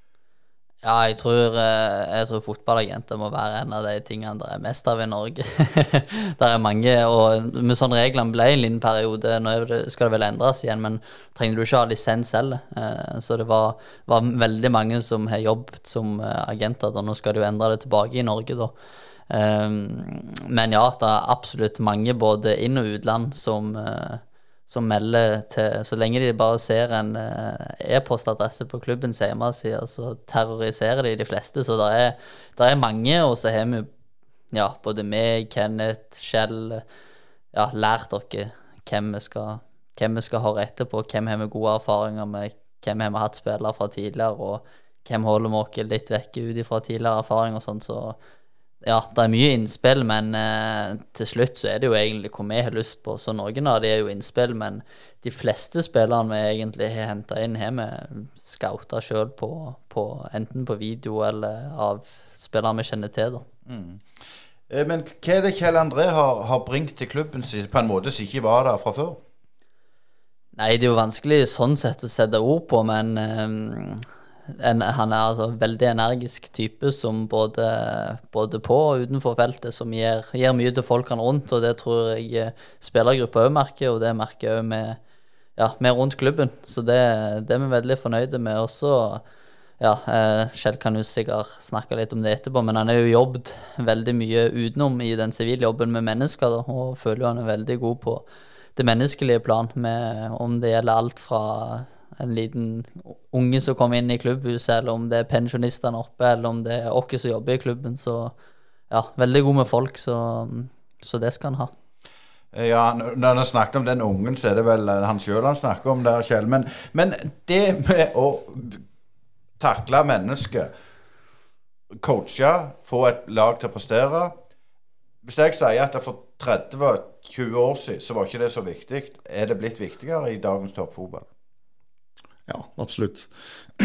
Ja, jeg tror, eh, jeg tror fotballagenter må være en av de tingene det er mest av i Norge. det er mange, og med sånne reglene ble en liten periode. Nå skal det vel endres igjen, men trenger du ikke ha lisens selv. Eh, så det var, var veldig mange som har jobbet som eh, agenter. Da. Nå skal de jo endre det tilbake i Norge, da. Men ja, det er absolutt mange, både inn- og utland, som som melder til Så lenge de bare ser en eh, e-postadresse på klubbens hjemmeside, så terroriserer de de fleste. Så det er, er, mange, og så har vi ja, både meg, Kenneth, Kjell ja, lært dere hvem vi skal, hvem vi skal høre etterpå, hvem har vi gode erfaringer med, hvem har vi hatt spillere fra tidligere, og hvem holder vi oss litt vekke ut fra tidligere erfaring og sånn. Så ja, det er mye innspill, men eh, til slutt så er det jo egentlig hva vi har lyst på. Så noen av de er jo innspill, men de fleste spillerne vi egentlig har henta inn, har vi scouta sjøl på, på, enten på video eller av spillere vi kjenner til. da. Mm. Eh, men hva er det Kjell André har, har bringt til klubben sin på en måte som ikke var der fra før? Nei, det er jo vanskelig sånn sett å sette ord på, men um, en, han er altså en veldig energisk type som både, både på og utenfor feltet, som gir, gir mye til folkene rundt. Og det tror jeg spillergruppa òg merker, og det merker òg vi ja, rundt klubben. Så det, det, er vi veldig fornøyde med. Også ja, eh, Kjell kan jo sikkert snakke litt om det etterpå, men han har jo jobbet veldig mye utenom i den sivile jobben med mennesker, da, og føler jo han er veldig god på det menneskelige plan, med, om det gjelder alt fra en liten unge som kommer inn i klubbhuset, eller om det er pensjonistene oppe, eller om det er oss som jobber i klubben. Så ja, veldig god med folk, så, så det skal han ha. Eh, ja, Når han snakket om den ungen, så er det vel han sjøl han snakker om der, Kjell. Men, men, det med å takle mennesket, coache, få et lag til å prestere Hvis jeg sier at for 30-20 år siden så var ikke det så viktig, er det blitt viktigere i dagens toppfotball? Ja, absolutt.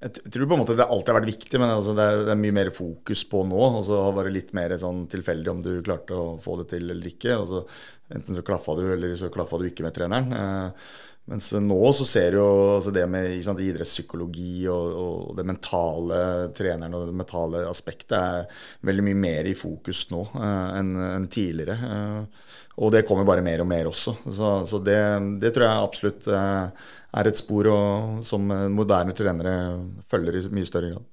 Jeg tror på en måte det alltid har vært viktig, men altså det, er, det, er, mye mer fokus på nå. Og så har det vært litt mer sånn tilfeldig om du klarte å få det til eller ikke. Altså, enten så klaffa du, eller så klaffa du ikke med treneren. Eh, mens nå så ser du jo altså det med sant, idrettspsykologi og, og, det mentale treneren og det mentale aspektet er veldig mye mer i fokus nå eh, enn en tidligere. Eh, og det kommer bare mer og mer også. Så, så det, det, tror jeg absolutt eh, er et spor og, som moderne trenere følger i mye større grad.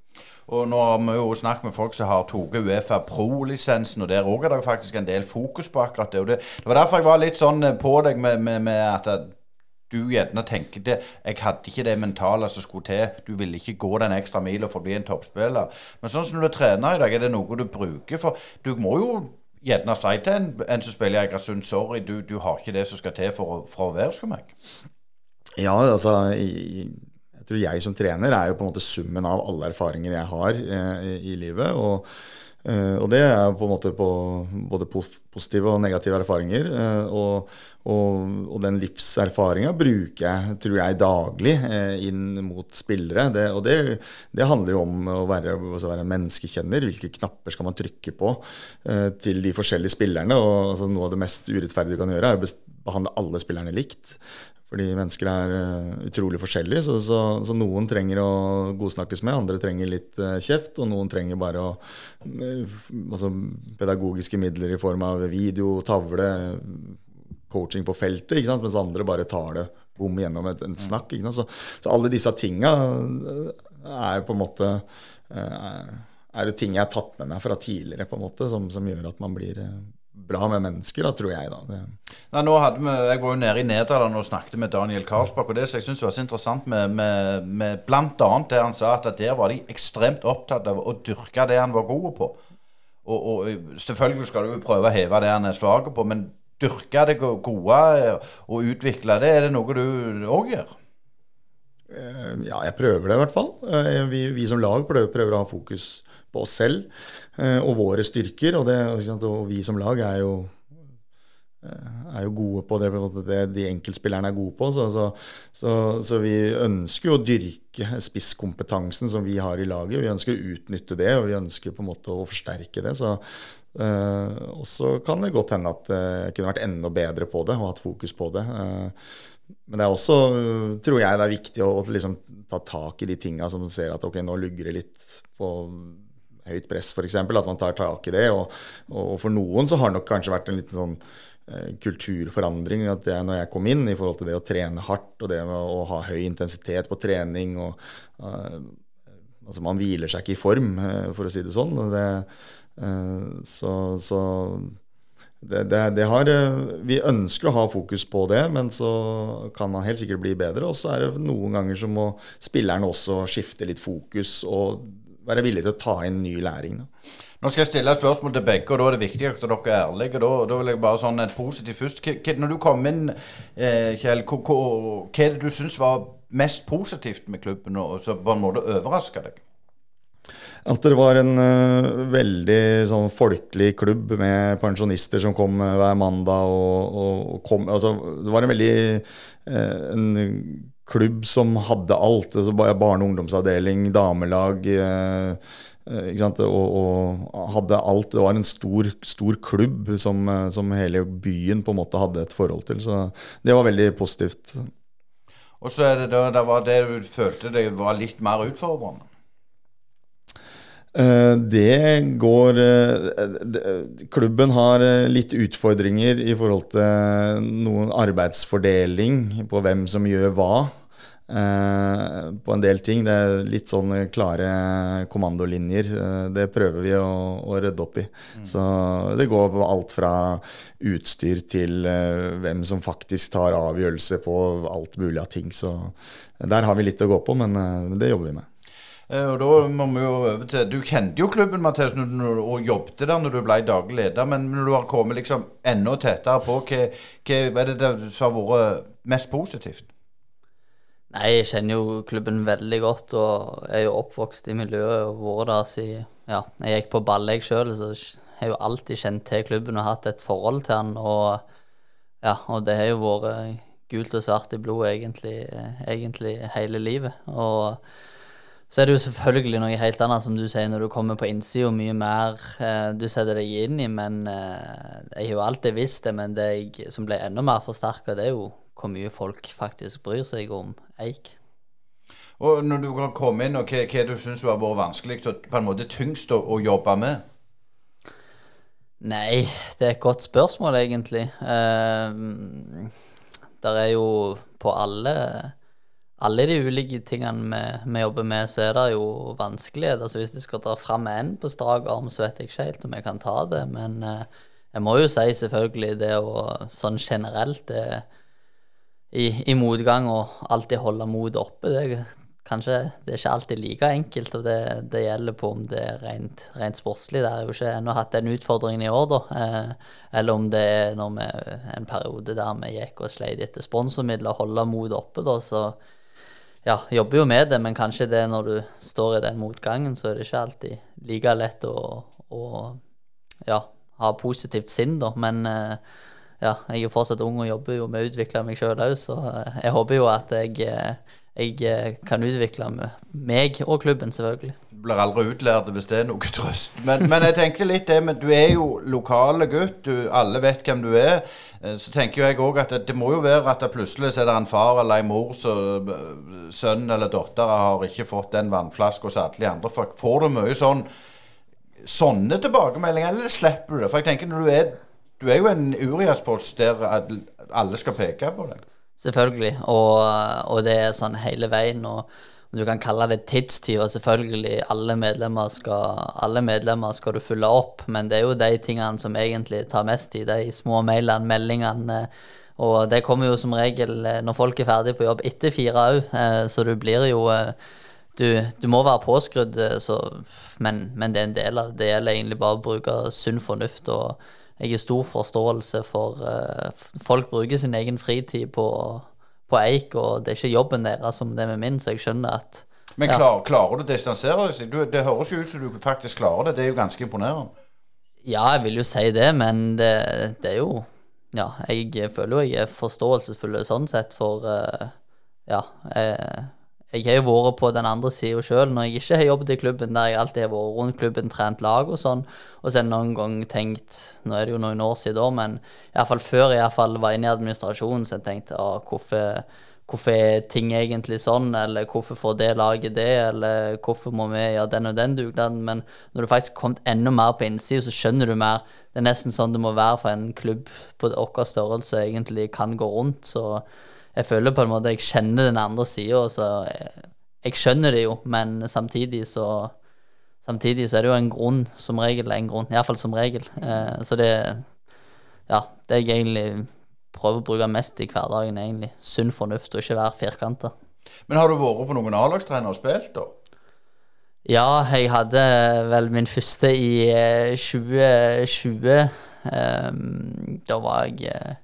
Og nå har vi jo snakket med folk som har tatt Uefa Pro-lisensen, og der òg er det faktisk en del fokus på akkurat det. Det, det var derfor jeg var litt sånn på deg med, med, med at du gjerne tenker det Jeg hadde ikke det mentale som skulle til. Du ville ikke gå den ekstra mila for å bli en toppspiller. Men sånn som du er trener i dag, er det noe du bruker? For du må jo gjerne si til en, en som spiller i Egersund sorry, du, du, har ikke det som skal til for, for å være som meg. Ja, altså jeg tror jeg som trener er jo på en måte summen av alle erfaringer jeg har eh, i, livet. og Uh, og det er på en måte på både positive og negative erfaringer. Uh, og, og, og den livserfaringa bruker jeg, tror jeg, daglig uh, inn mot spillere. Det, og det, det handler jo om å være, altså være menneskekjenner. Hvilke knapper skal man trykke på til de forskjellige spillerne? og altså, Noe av det mest urettferdige du kan gjøre, er å behandle alle spillerne likt. Fordi mennesker er eh, utrolig forskjellige, så, så, så noen trenger å godsnakkes med, andre trenger litt eh, kjeft, og noen trenger bare å, eh, altså, pedagogiske midler i form av video, tavle, coaching på feltet, mens andre bare tar det bom gjennom et, en snakk. Så, så alle disse tinga er på en måte er, er ting jeg har tatt med meg fra tidligere, på en måte, som, som gjør at man blir bra med mennesker, da, tror jeg. da. Nei, nå hadde vi, Jeg var jo nede i Nederland og snakket med Daniel Karlsbakk. Og det som jeg synes var så interessant med, med, med bl.a. det han sa, at der var de ekstremt opptatt av å dyrke det han var god på. Og, og selvfølgelig skal du prøve å heve det han er svak på, men dyrke det gode og utvikle det, er det noe du òg gjør? Eh, Ja, jeg prøver det i hvert fall. Eh, Vi, vi som lag prøver, prøver å ha fokus på oss selv eh, og våre styrker. Og, det, og vi som lag er jo, eh, er jo gode på det, det de enkeltspillerne er gode på. Så, så, så, så vi ønsker jo å dyrke spisskompetansen som vi har i laget. Vi ønsker å utnytte det, og vi ønsker på en måte å forsterke det. Så, eh, og så kan det godt hende at jeg kunne vært enda bedre på det og hatt fokus på det. Men det er også, tror jeg, det er viktig å liksom ta tak i de tinga som ser at ok, nå lugger det litt på høyt press, f.eks. At man tar tak i det. Og, og for noen så har det nok kanskje vært en liten sånn eh, kulturforandring at jeg, når jeg kom inn, i forhold til det å trene hardt og det med å ha høy intensitet på trening. og eh, altså Man hviler seg ikke i form, eh, for å si det sånn. Det, eh, så, så det, det, det har, eh, vi ønsker å ha fokus på det, men så kan man helt sikkert bli bedre. Og så er det noen ganger så må spillerne også skifte litt fokus og være villig til å ta inn ny læring. Da. Nå skal jeg stille et spørsmål til begge, og da er det viktig at dere er ærlige. Da, da vil jeg bare sånn et positivt først. Hva- Når du kom inn, eh, Kjell, hva, hva, hva er det du syns var mest positivt med klubben, og som på en måte overraska deg? At det var en uh, veldig sånn folkelig klubb med pensjonister som kom eh, hver mandag. Og, og, og kom, altså, det var en veldig uh, en klubb som hadde alt. Altså, barne- og ungdomsavdeling, damelag. Eh, eh, ikke? Og, og hadde alt. Det var en stor, stor klubb som, eh, som hele byen på en måte hadde et forhold til. Så det var veldig positivt. Og så er det da det var det du følte det var litt mer utfordrende. Det går Klubben har litt utfordringer i forhold til noen arbeidsfordeling på hvem som gjør hva. Eh, På en del ting. Det er litt sånn klare kommandolinjer. eh, Det prøver vi å, å rydde opp i. Så det går på alt fra utstyr til uh, hvem som faktisk tar avgjørelse på alt mulig av ting. Så der har vi litt å gå på, men det jobber vi med. Og da må vi jo over til Du kjente jo klubben, Mathias, når, du, og jobbet der når du ble daglig leder. Men når du har kommet liksom enda tettere på, hva, hva, er det det som har vært mest positivt? Nei, jeg kjenner jo klubben veldig godt, og er jo oppvokst i miljøet og vært der siden ja, jeg gikk på ball jeg sjøl, så jeg har jo alltid kjent til klubben og hatt et forhold til den. Og, ja, og det har jo vært gult og svart i blodet egentlig, egentlig hele livet. Og så er det jo selvfølgelig noe helt annet, som du sier, når du kommer på innsida, mye mer eh, du setter deg inn i. Men eh, jeg har jo alltid visst det, men det jeg, som ble enda mer forsterka, det er jo hvor mye folk faktisk bryr seg om Eik. Og når du kan komme inn, og hva, hva du syns har vært vanskelig og på en måte tyngst å, å jobbe med? Nei, det er et godt spørsmål, egentlig. Eh, der er jo på alle alle de ulike tingene vi, vi jobber med, så er det jo vanskelighet. Altså hvis jeg skal dra fram en på strak arm, så vet jeg ikke helt om jeg kan ta det. Men eh, jeg må jo si selvfølgelig det å sånn generelt det, i, i motgang og alltid holde motet oppe, det kanskje det er ikke alltid like enkelt. Og det, det gjelder på om det er rent, rent sportslig. Det har jo ikke ennå hatt den utfordringen i år, da. Eh, eller om det er når vi, en periode der vi gikk og sleit etter sponsormidler, holde motet oppe, da. Så ja, jobber jo med det, men kanskje det når du står i den motgangen, så er det ikke alltid like lett å, å ja, ha positivt sinn, da. Men eh, ja, jeg er fortsatt ung og jobber jo med å utvikle meg sjøl òg, så eh, jeg håper jo at jeg, eh, jeg eh, kan utvikle meg og klubben, selvfølgelig. Du blir aldri utlært hvis det er noe trøst. Men, men jeg tenker litt det, men du er jo lokale gutt, du, alle vet hvem du er. Så tenker jeg òg at det, det må jo være at det plutselig er det en far eller en mor som sønnen sønn eller datteren har ikke fått den vannflaska som alle de andre. For får du mye sånn sånne tilbakemeldinger, eller slipper du det? For jeg tenker når du er du er jo en Urias-post der alle skal peke på deg. Selvfølgelig, og, og det er sånn hele veien. og du kan kalle det tidstyver, selvfølgelig. Alle medlemmer, skal, alle medlemmer skal du følge opp, men det er jo de tingene som egentlig tar mest tid. De små mailene, meldingene. Og det kommer jo som regel eh, når folk er ferdig på jobb etter fire òg, så du blir jo eh, du, du må være påskrudd, eh, så, men, men det er en del av det. Det gjelder egentlig bare å bruke sunn fornuft. og jeg har stor forståelse for uh, Folk bruker sin egen fritid på, på eik, og det er ikke jobben deres som det er med min, så jeg skjønner at Men Ja. klarer du å distansere deg? Det høres jo ut som du faktisk klarer det. Det er jo ganske imponerende. Ja, jeg vil jo si det, men det, det er jo Ja, jeg føler jo jeg er forståelsesfull sånn sett, for uh, ja. Jeg, jeg har jo vært på den andre sida sjøl, når jeg ikke har jobbet i klubben, der jeg alltid har vært rundt klubben, trent lag og sånn, og så har jeg noen gang tenkt Nå er det jo noen år siden da, men iallfall før jeg i hvert fall var inne i administrasjonen, så jeg tenkte ah, hvorfor, hvorfor er ting egentlig sånn, eller hvorfor får det laget det, eller hvorfor må vi gjøre den og den dugnaden? Men når du faktisk har kommet enda mer på innsida, så skjønner du mer. Det er nesten sånn det må være for en klubb på vår størrelse egentlig kan gå rundt. så jeg føler på en måte jeg kjenner den andre sida, så jeg, jeg skjønner det jo, men samtidig så Samtidig så er det jo en grunn, som regel en grunn, iallfall som regel. Eh, så det Ja, det jeg egentlig prøver å bruke mest i hverdagen, er egentlig sunn fornuft, og ikke være firkanta. Men har du vært på noen A-lagstrener og spilt, da? Ja, jeg hadde vel min første i eh, 2020. Ehm, da var jeg eh,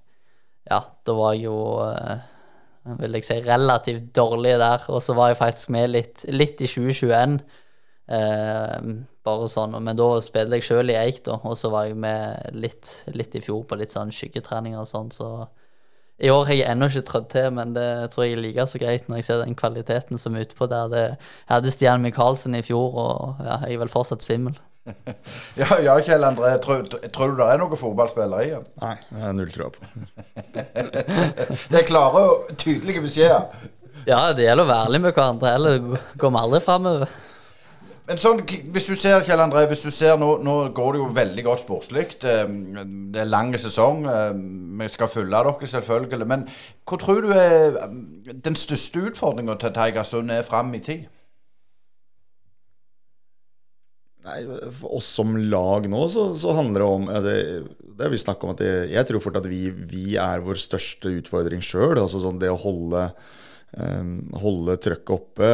Ja, da var jeg jo eh, vil jeg si relativt dårlig der. Og så var jeg faktisk med litt, litt i 2021. Eh, bare sånn, Men da spilte jeg sjøl i Eik, da, og så var jeg med litt, litt i fjor på litt sånn skyggetrening og sånn, så i år har jeg ennå ikke trødd til, men det tror jeg er like så greit når jeg ser den kvaliteten som er utpå der. Det, jeg hadde Stian Micaelsen i fjor, og ja, jeg er vel fortsatt svimmel. Ja, ja Kjell André. Tror, tror du det er noen fotballspillere i han? Nei, det har null tro på. Det er klare og tydelige beskjeder. Ja, det gjelder å være ærlig med hverandre, eller går vi aldri framover. Men sånn, hvis du ser, Kjell André, hvis du ser nå, nå går det jo veldig godt sportslig. Det, det er lang sesong. eh, Vi skal følge dere, selvfølgelig. Men hvor tror du er eh, den største utfordringa til Tigersund er fram i tid? Nei, For oss som lag nå, så, så handler det om altså, Det har vi snakka om at det, Jeg tror fort at vi, vi er vår største utfordring sjøl. Altså sånn det å holde, um, holde trøkket oppe,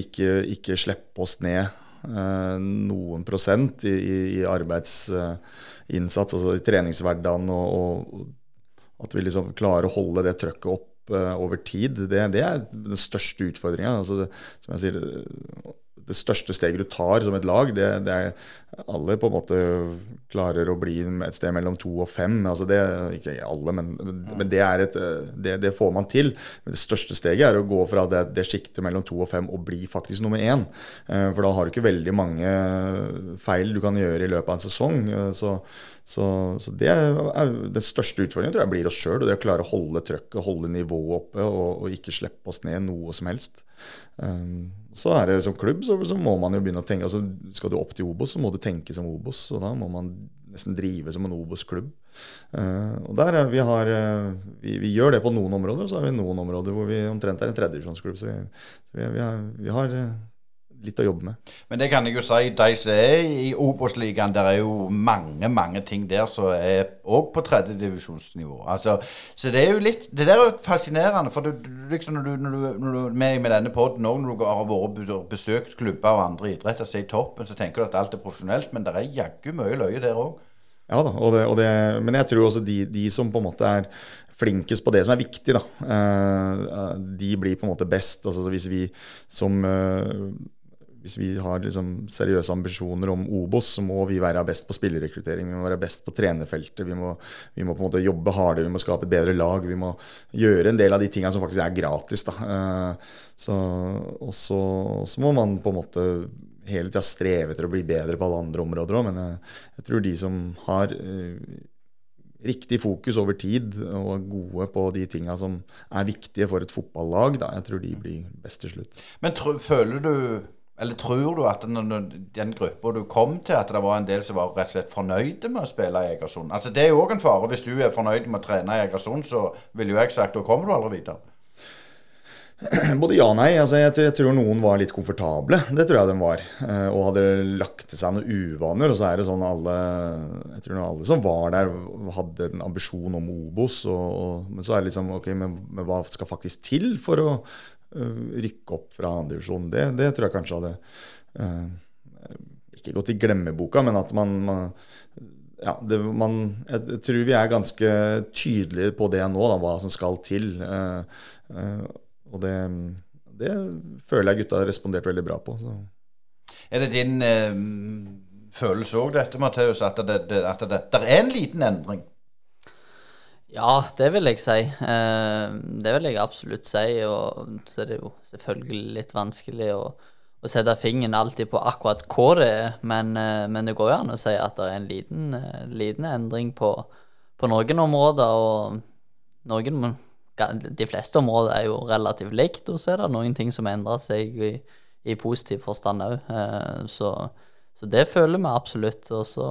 ikke, ikke slippe oss ned uh, noen prosent i, i, i arbeidsinnsats, altså i treningshverdagen, og, og at vi liksom klarer å holde det trøkket opp eh, over tid. Det, det er den største utfordringa. Altså, som jeg sier, det- største steget du tar som et lag, det, det er alle på en måte klarer å bli et sted mellom to og fem. Altså det, ikke alle, men, men det, et, det, det får man til. Men det største steget er å gå fra det, det sjiktet mellom to og fem og bli faktisk nummer én. Eh, For da har du ikke veldig mange feil du kan gjøre i løpet av en sesong. Eh, Så, så, så det er den største utfordringen tror jeg blir oss sjøl. Det å klare å holde trøkket, holde nivået oppe og, og ikke slippe oss ned noe som helst. Um, så er det Som klubb så, så må man jo begynne å tenke altså Skal du opp til Obos, så må du tenke som Obos. Og da må man nesten drive som en Obos-klubb. Uh, og der er, vi, har, uh, vi, vi gjør det på noen områder, og så har vi noen områder hvor vi omtrent er en tredjevisjonsklubb. Så, vi, så vi, vi, har, vi har uh, litt å jobbe med. Men det kan jeg jo si, de som er i Obos-ligaen, der er jo mange mange ting der som er òg på tredjedivisjonsnivå. Altså, så det er jo litt Det der er jo fascinerende. For du, du, liksom når, du, når, du, når du er med med denne poden òg, når du har vært besøkt klubber og andre idretter som er i toppen, så tenker du at alt er profesjonelt, men det er jaggu mye løye der òg. Ja da, og det, og det, men jeg tror også de, de som på en måte er flinkest på det som er viktig, da, eh, de blir på en måte best. Altså hvis vi som eh, hvis vi har liksom seriøse ambisjoner om Obos, så må vi være best på spillerrekruttering. Vi må være best på trenerfeltet. Vi må, vi må på en måte jobbe hardere, vi må skape et bedre lag. Vi må gjøre en del av de tinga som faktisk er gratis. Da. Eh, så, og så, må man på en måte hele tida streve etter å bli bedre på alle andre områder òg. Men jeg, jeg, tror de som har uh, riktig fokus over tid og er gode på de tinga som er viktige for et fotballag, da, jeg tror de blir best til slutt. Men føler du eller tror du at den, den gruppa du kom til, at det var en del som var rett og slett fornøyde med å spille i Egersund? Altså Det er jo òg en fare. Hvis du er fornøyd med å trene i Egersund, så vil jo jeg sagt da kommer du aldri videre. Både ja og nei. Altså, jeg, jeg, tror noen var litt komfortable. Det tror jeg de var. Eh, og hadde lagt til seg noen uvaner. Og så er det sånn alle Jeg tror alle som var der, hadde en ambisjon om Obos. Og, og, men så er det liksom Ok, men, men hva skal faktisk til for å rykke opp fra andredivisjon. Det, det tror jeg kanskje hadde uh, ikke gått i glemmeboka, men at man, ja, det, man, jeg tror vi er ganske tydelige på det nå, da, hva som skal til. Uh, og det, det, føler jeg gutta har respondert veldig bra på. Så. Er det din følelse òg, dette, Matheus, at, det, det, at det er en liten endring? Ja, det vil jeg si. Eh, det vil jeg absolutt si. Og så er det jo selvfølgelig litt vanskelig å, å sette fingeren alltid på akkurat hva det er, men, eh, men, det går jo an å si at det er en liten, eh, liten endring på, på, noen områder. Og noen, de fleste områder er jo relativt likt, og så er det noen ting som endrer seg i, i positiv forstand òg. Så så det føler vi absolutt. Og så,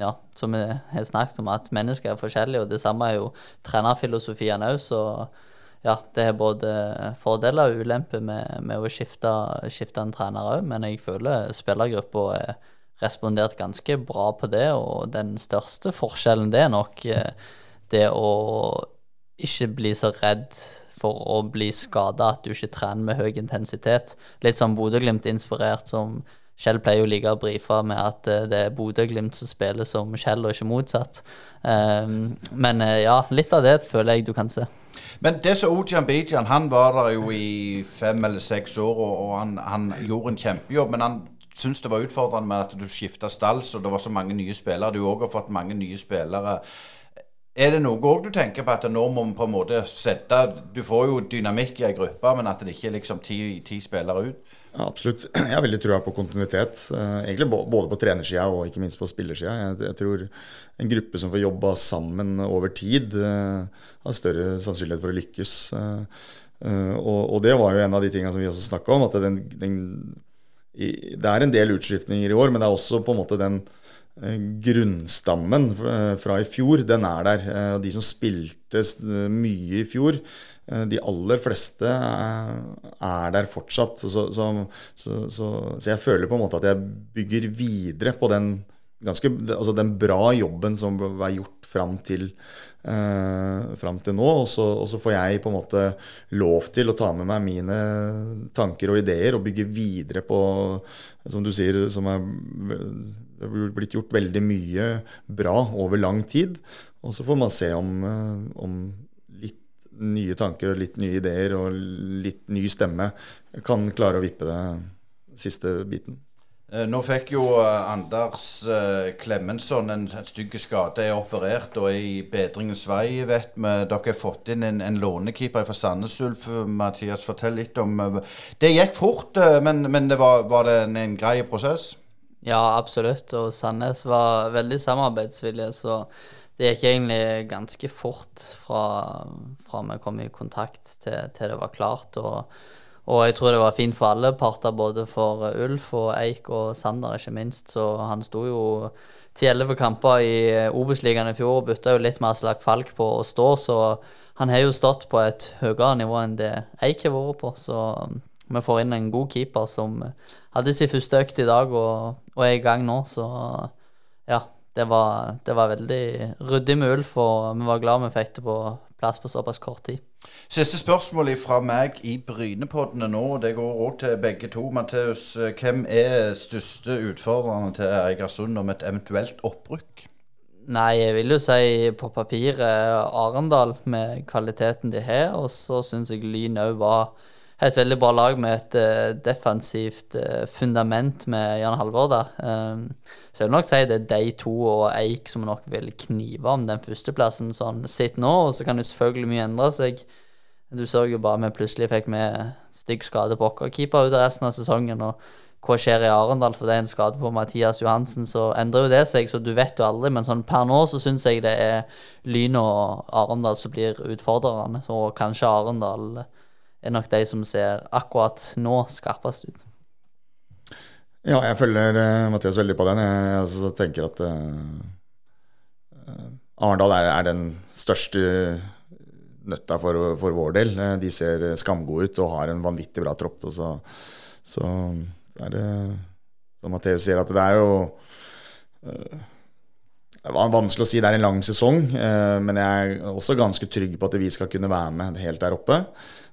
ja, som vi har snakket om, at mennesker er forskjellige, og det samme er jo trenerfilosofien òg. Så ja, det er både fordeler og ulemper med, med å skifte, skifte, en trener òg, men jeg føler spillergruppa har respondert ganske bra på det, og den største forskjellen det er nok eh, det å ikke bli så redd for å bli skada at du ikke trener med høy intensitet. Litt sånn Bodø-Glimt-inspirert som Kjell pleier jo like å brife med at eh, det er Bodø-Glimt som spiller som Kjell, og ikke motsatt. Um, men eh, ja, litt av det føler jeg du kan se. Men det som Ojan Bijan, han var der jo i fem eller seks år, og han, han gjorde en kjempejobb. Men han syntes det var utfordrende med at du skifta stall, så det var så mange nye spillere. Du òg har fått mange nye spillere. Er det noe òg du tenker på at nå må vi på en måte sette Du får jo dynamikk i ei gruppe, men at det ikke er liksom ti, ti spillere ut? Ja, absolutt. Jeg har veldig trua på kontinuitet. Eh, egentlig både på trenersida og ikke minst på spillersida. Jeg, tror en gruppe som får jobba sammen over tid, uh, har større sannsynlighet for å lykkes. Uh, og, det var jo en av de tingene som vi også snakka om. at den, den, Det er en del utskiftninger i år, men det er også på en måte den grunnstammen fra i fjor, den er der. De som spilte mye i fjor, Eh, de aller fleste er der fortsatt. Så, så, så, så, jeg føler på en måte at jeg bygger videre på den, ganske, altså den bra jobben som ble gjort fram til, eh, fram til nå. Og og så, får jeg på en måte lov til å ta med meg mine tanker og ideer og bygge videre på, som du sier, som er det har blitt gjort veldig mye bra over lang tid. Og så får man se om, om, litt nye tanker og litt nye ideer og litt ny stemme kan klare å vippe det siste biten. Eh, nå fikk jo eh, Anders Klemensson eh, en stygg skade, er operert og er i bedringens vei. vet vi. Dere har fått inn en, en lånekeeper fra Sandnes Ulf. Mathias, fortell litt om Det gikk fort, men, men det var, var, det en, en grei prosess? Ja, absolutt. Og Sandnes var veldig samarbeidsvillige. så det gikk egentlig ganske fort fra, fra vi kom i kontakt til, til det var klart. Og, og, jeg tror det var fint for alle parter, både for Ulf og Eik og Sander, ikke minst. Så han sto jo til elleve kamper i Obos-ligaen i fjor og bytta jo litt mer slag Falk på å stå, så han har jo stått på et høyere nivå enn det Eik har vært på. Så vi får inn en god keeper som hadde sin første økt i dag og, og er i gang nå, så ja det var, det var veldig ryddig med Ulf, og vi var glad vi fikk det på plass på såpass kort tid. Siste spørsmål fra meg i Brynepoddene nå. Det går òg til begge to. Matheus, hvem er største utfordrerne til Eigersund om et eventuelt opprykk? Nei, jeg vil jo si på papiret Arendal med kvaliteten de har. Og så syns jeg Lyn òg var et veldig bra lag med et uh, defensivt uh, fundament med Jan Halvor der. Um, så jeg vil nok si det er de to og Eik som nok vil knive om den førsteplassen sånn sitt nå. Og så kan det selvfølgelig mye endre seg. Du så jo bare vi plutselig fikk med stygg skade på vår ut av resten av sesongen. og hva skjer i Arendal, for det er en skade på Mathias Johansen, så endrer jo det seg. Så du vet jo aldri. Men sånn per nå så syns jeg det er Lyn og Arendal som blir utfordrerne. Og kanskje Arendal er nok de som ser akkurat nå skarpest ut. Ja, jeg følger uh, Mathias veldig på den. Jeg altså, tenker at uh, Arendal er, er, den største nøtta for, for vår del. De ser skamgode ut og har en vanvittig bra tropp. Så, så er det, som Matheus sier, at det er jo uh, det var vanskelig å si det er en lang sesong, men jeg er også ganske trygg på at vi skal kunne være med helt der oppe.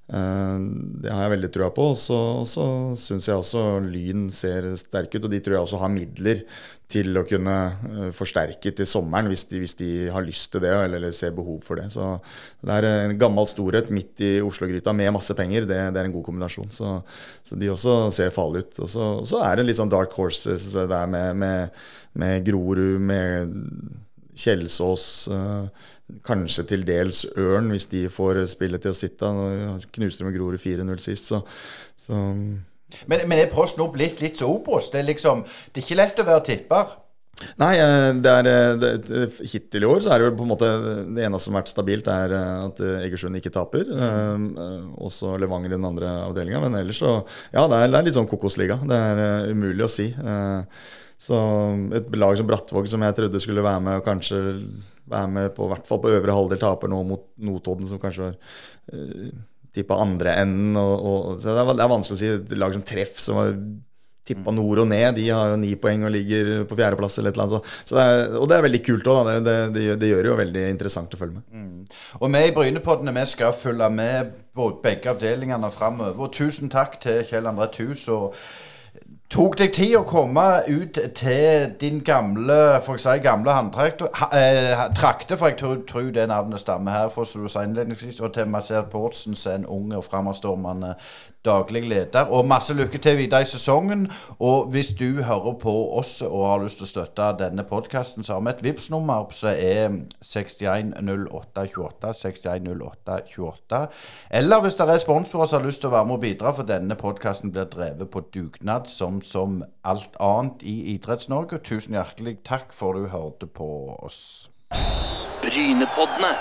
Eh, det har jeg veldig trua på. Og så, så syns jeg også Lyn ser sterke ut. Og de tror jeg også har midler til å kunne eh, forsterke til sommeren, hvis de, hvis de har lyst til det eller, eller, ser behov for det. Så det er en gammel storhet midt i Oslo-gryta med masse penger. Det, det, er en god kombinasjon. Så, så de også ser farlige ut. Og så, så, er det litt sånn dark horses der med, med, med Grorud, med Kjelsås. Uh, Kanskje til dels Ørn, hvis de får spillet til å sitte. Nå knuste de med Grorud 4-0 sist, så, så men, men er Post nå blitt litt så Obos? Det liksom, det er ikke lett å være tipper? Nei, eh, det er, eh, det, hittil i år så er det vel på en måte det eneste som har vært stabilt, er eh, at Egersund ikke taper. Mm. Også Levanger i den andre avdelinga. Men ellers så Ja, det er, det er litt sånn kokosliga. Det er umulig å si. Så et lag som Brattvåg, som jeg trodde skulle være med og kanskje være med på, hvert fall på øvre halvdel, taper nå mot Notodden, som kanskje var uh, tippa andre enden. Og, og, så det er, det er, vanskelig å si. Et lag som Treff, som har tippa mm. nord og ned, de har jo ni poeng og ligger på fjerdeplass. eller et eller annet. Så, det er, og det er veldig kult òg. Det, det, det, det, gjør det jo veldig interessant å følge med. Mm. Og vi i Brynepoddene vi skal følge med på begge avdelingene framover. Og tusen takk til Kjell André Thus. og Tok deg tid å komme ut til din gamle for si, gamle håndtrakter, eh, trakte, for jeg tror, tror det navnet stammer herfra, som du sa innledningsvis, og til Marcel Portsen, en ung og fremadstormende daglig leder. Og masse lykke til videre i sesongen. Og hvis du hører på oss og har lyst til å støtte denne podkasten, så har vi et vips nummer som er 610828. 610828. Eller hvis det er sponsorer som har lyst til å være med og bidra, for denne podkasten blir drevet på dugnad som, som alt annet i Idretts-Norge. Tusen hjertelig takk for du hørte på oss. Brynepoddene.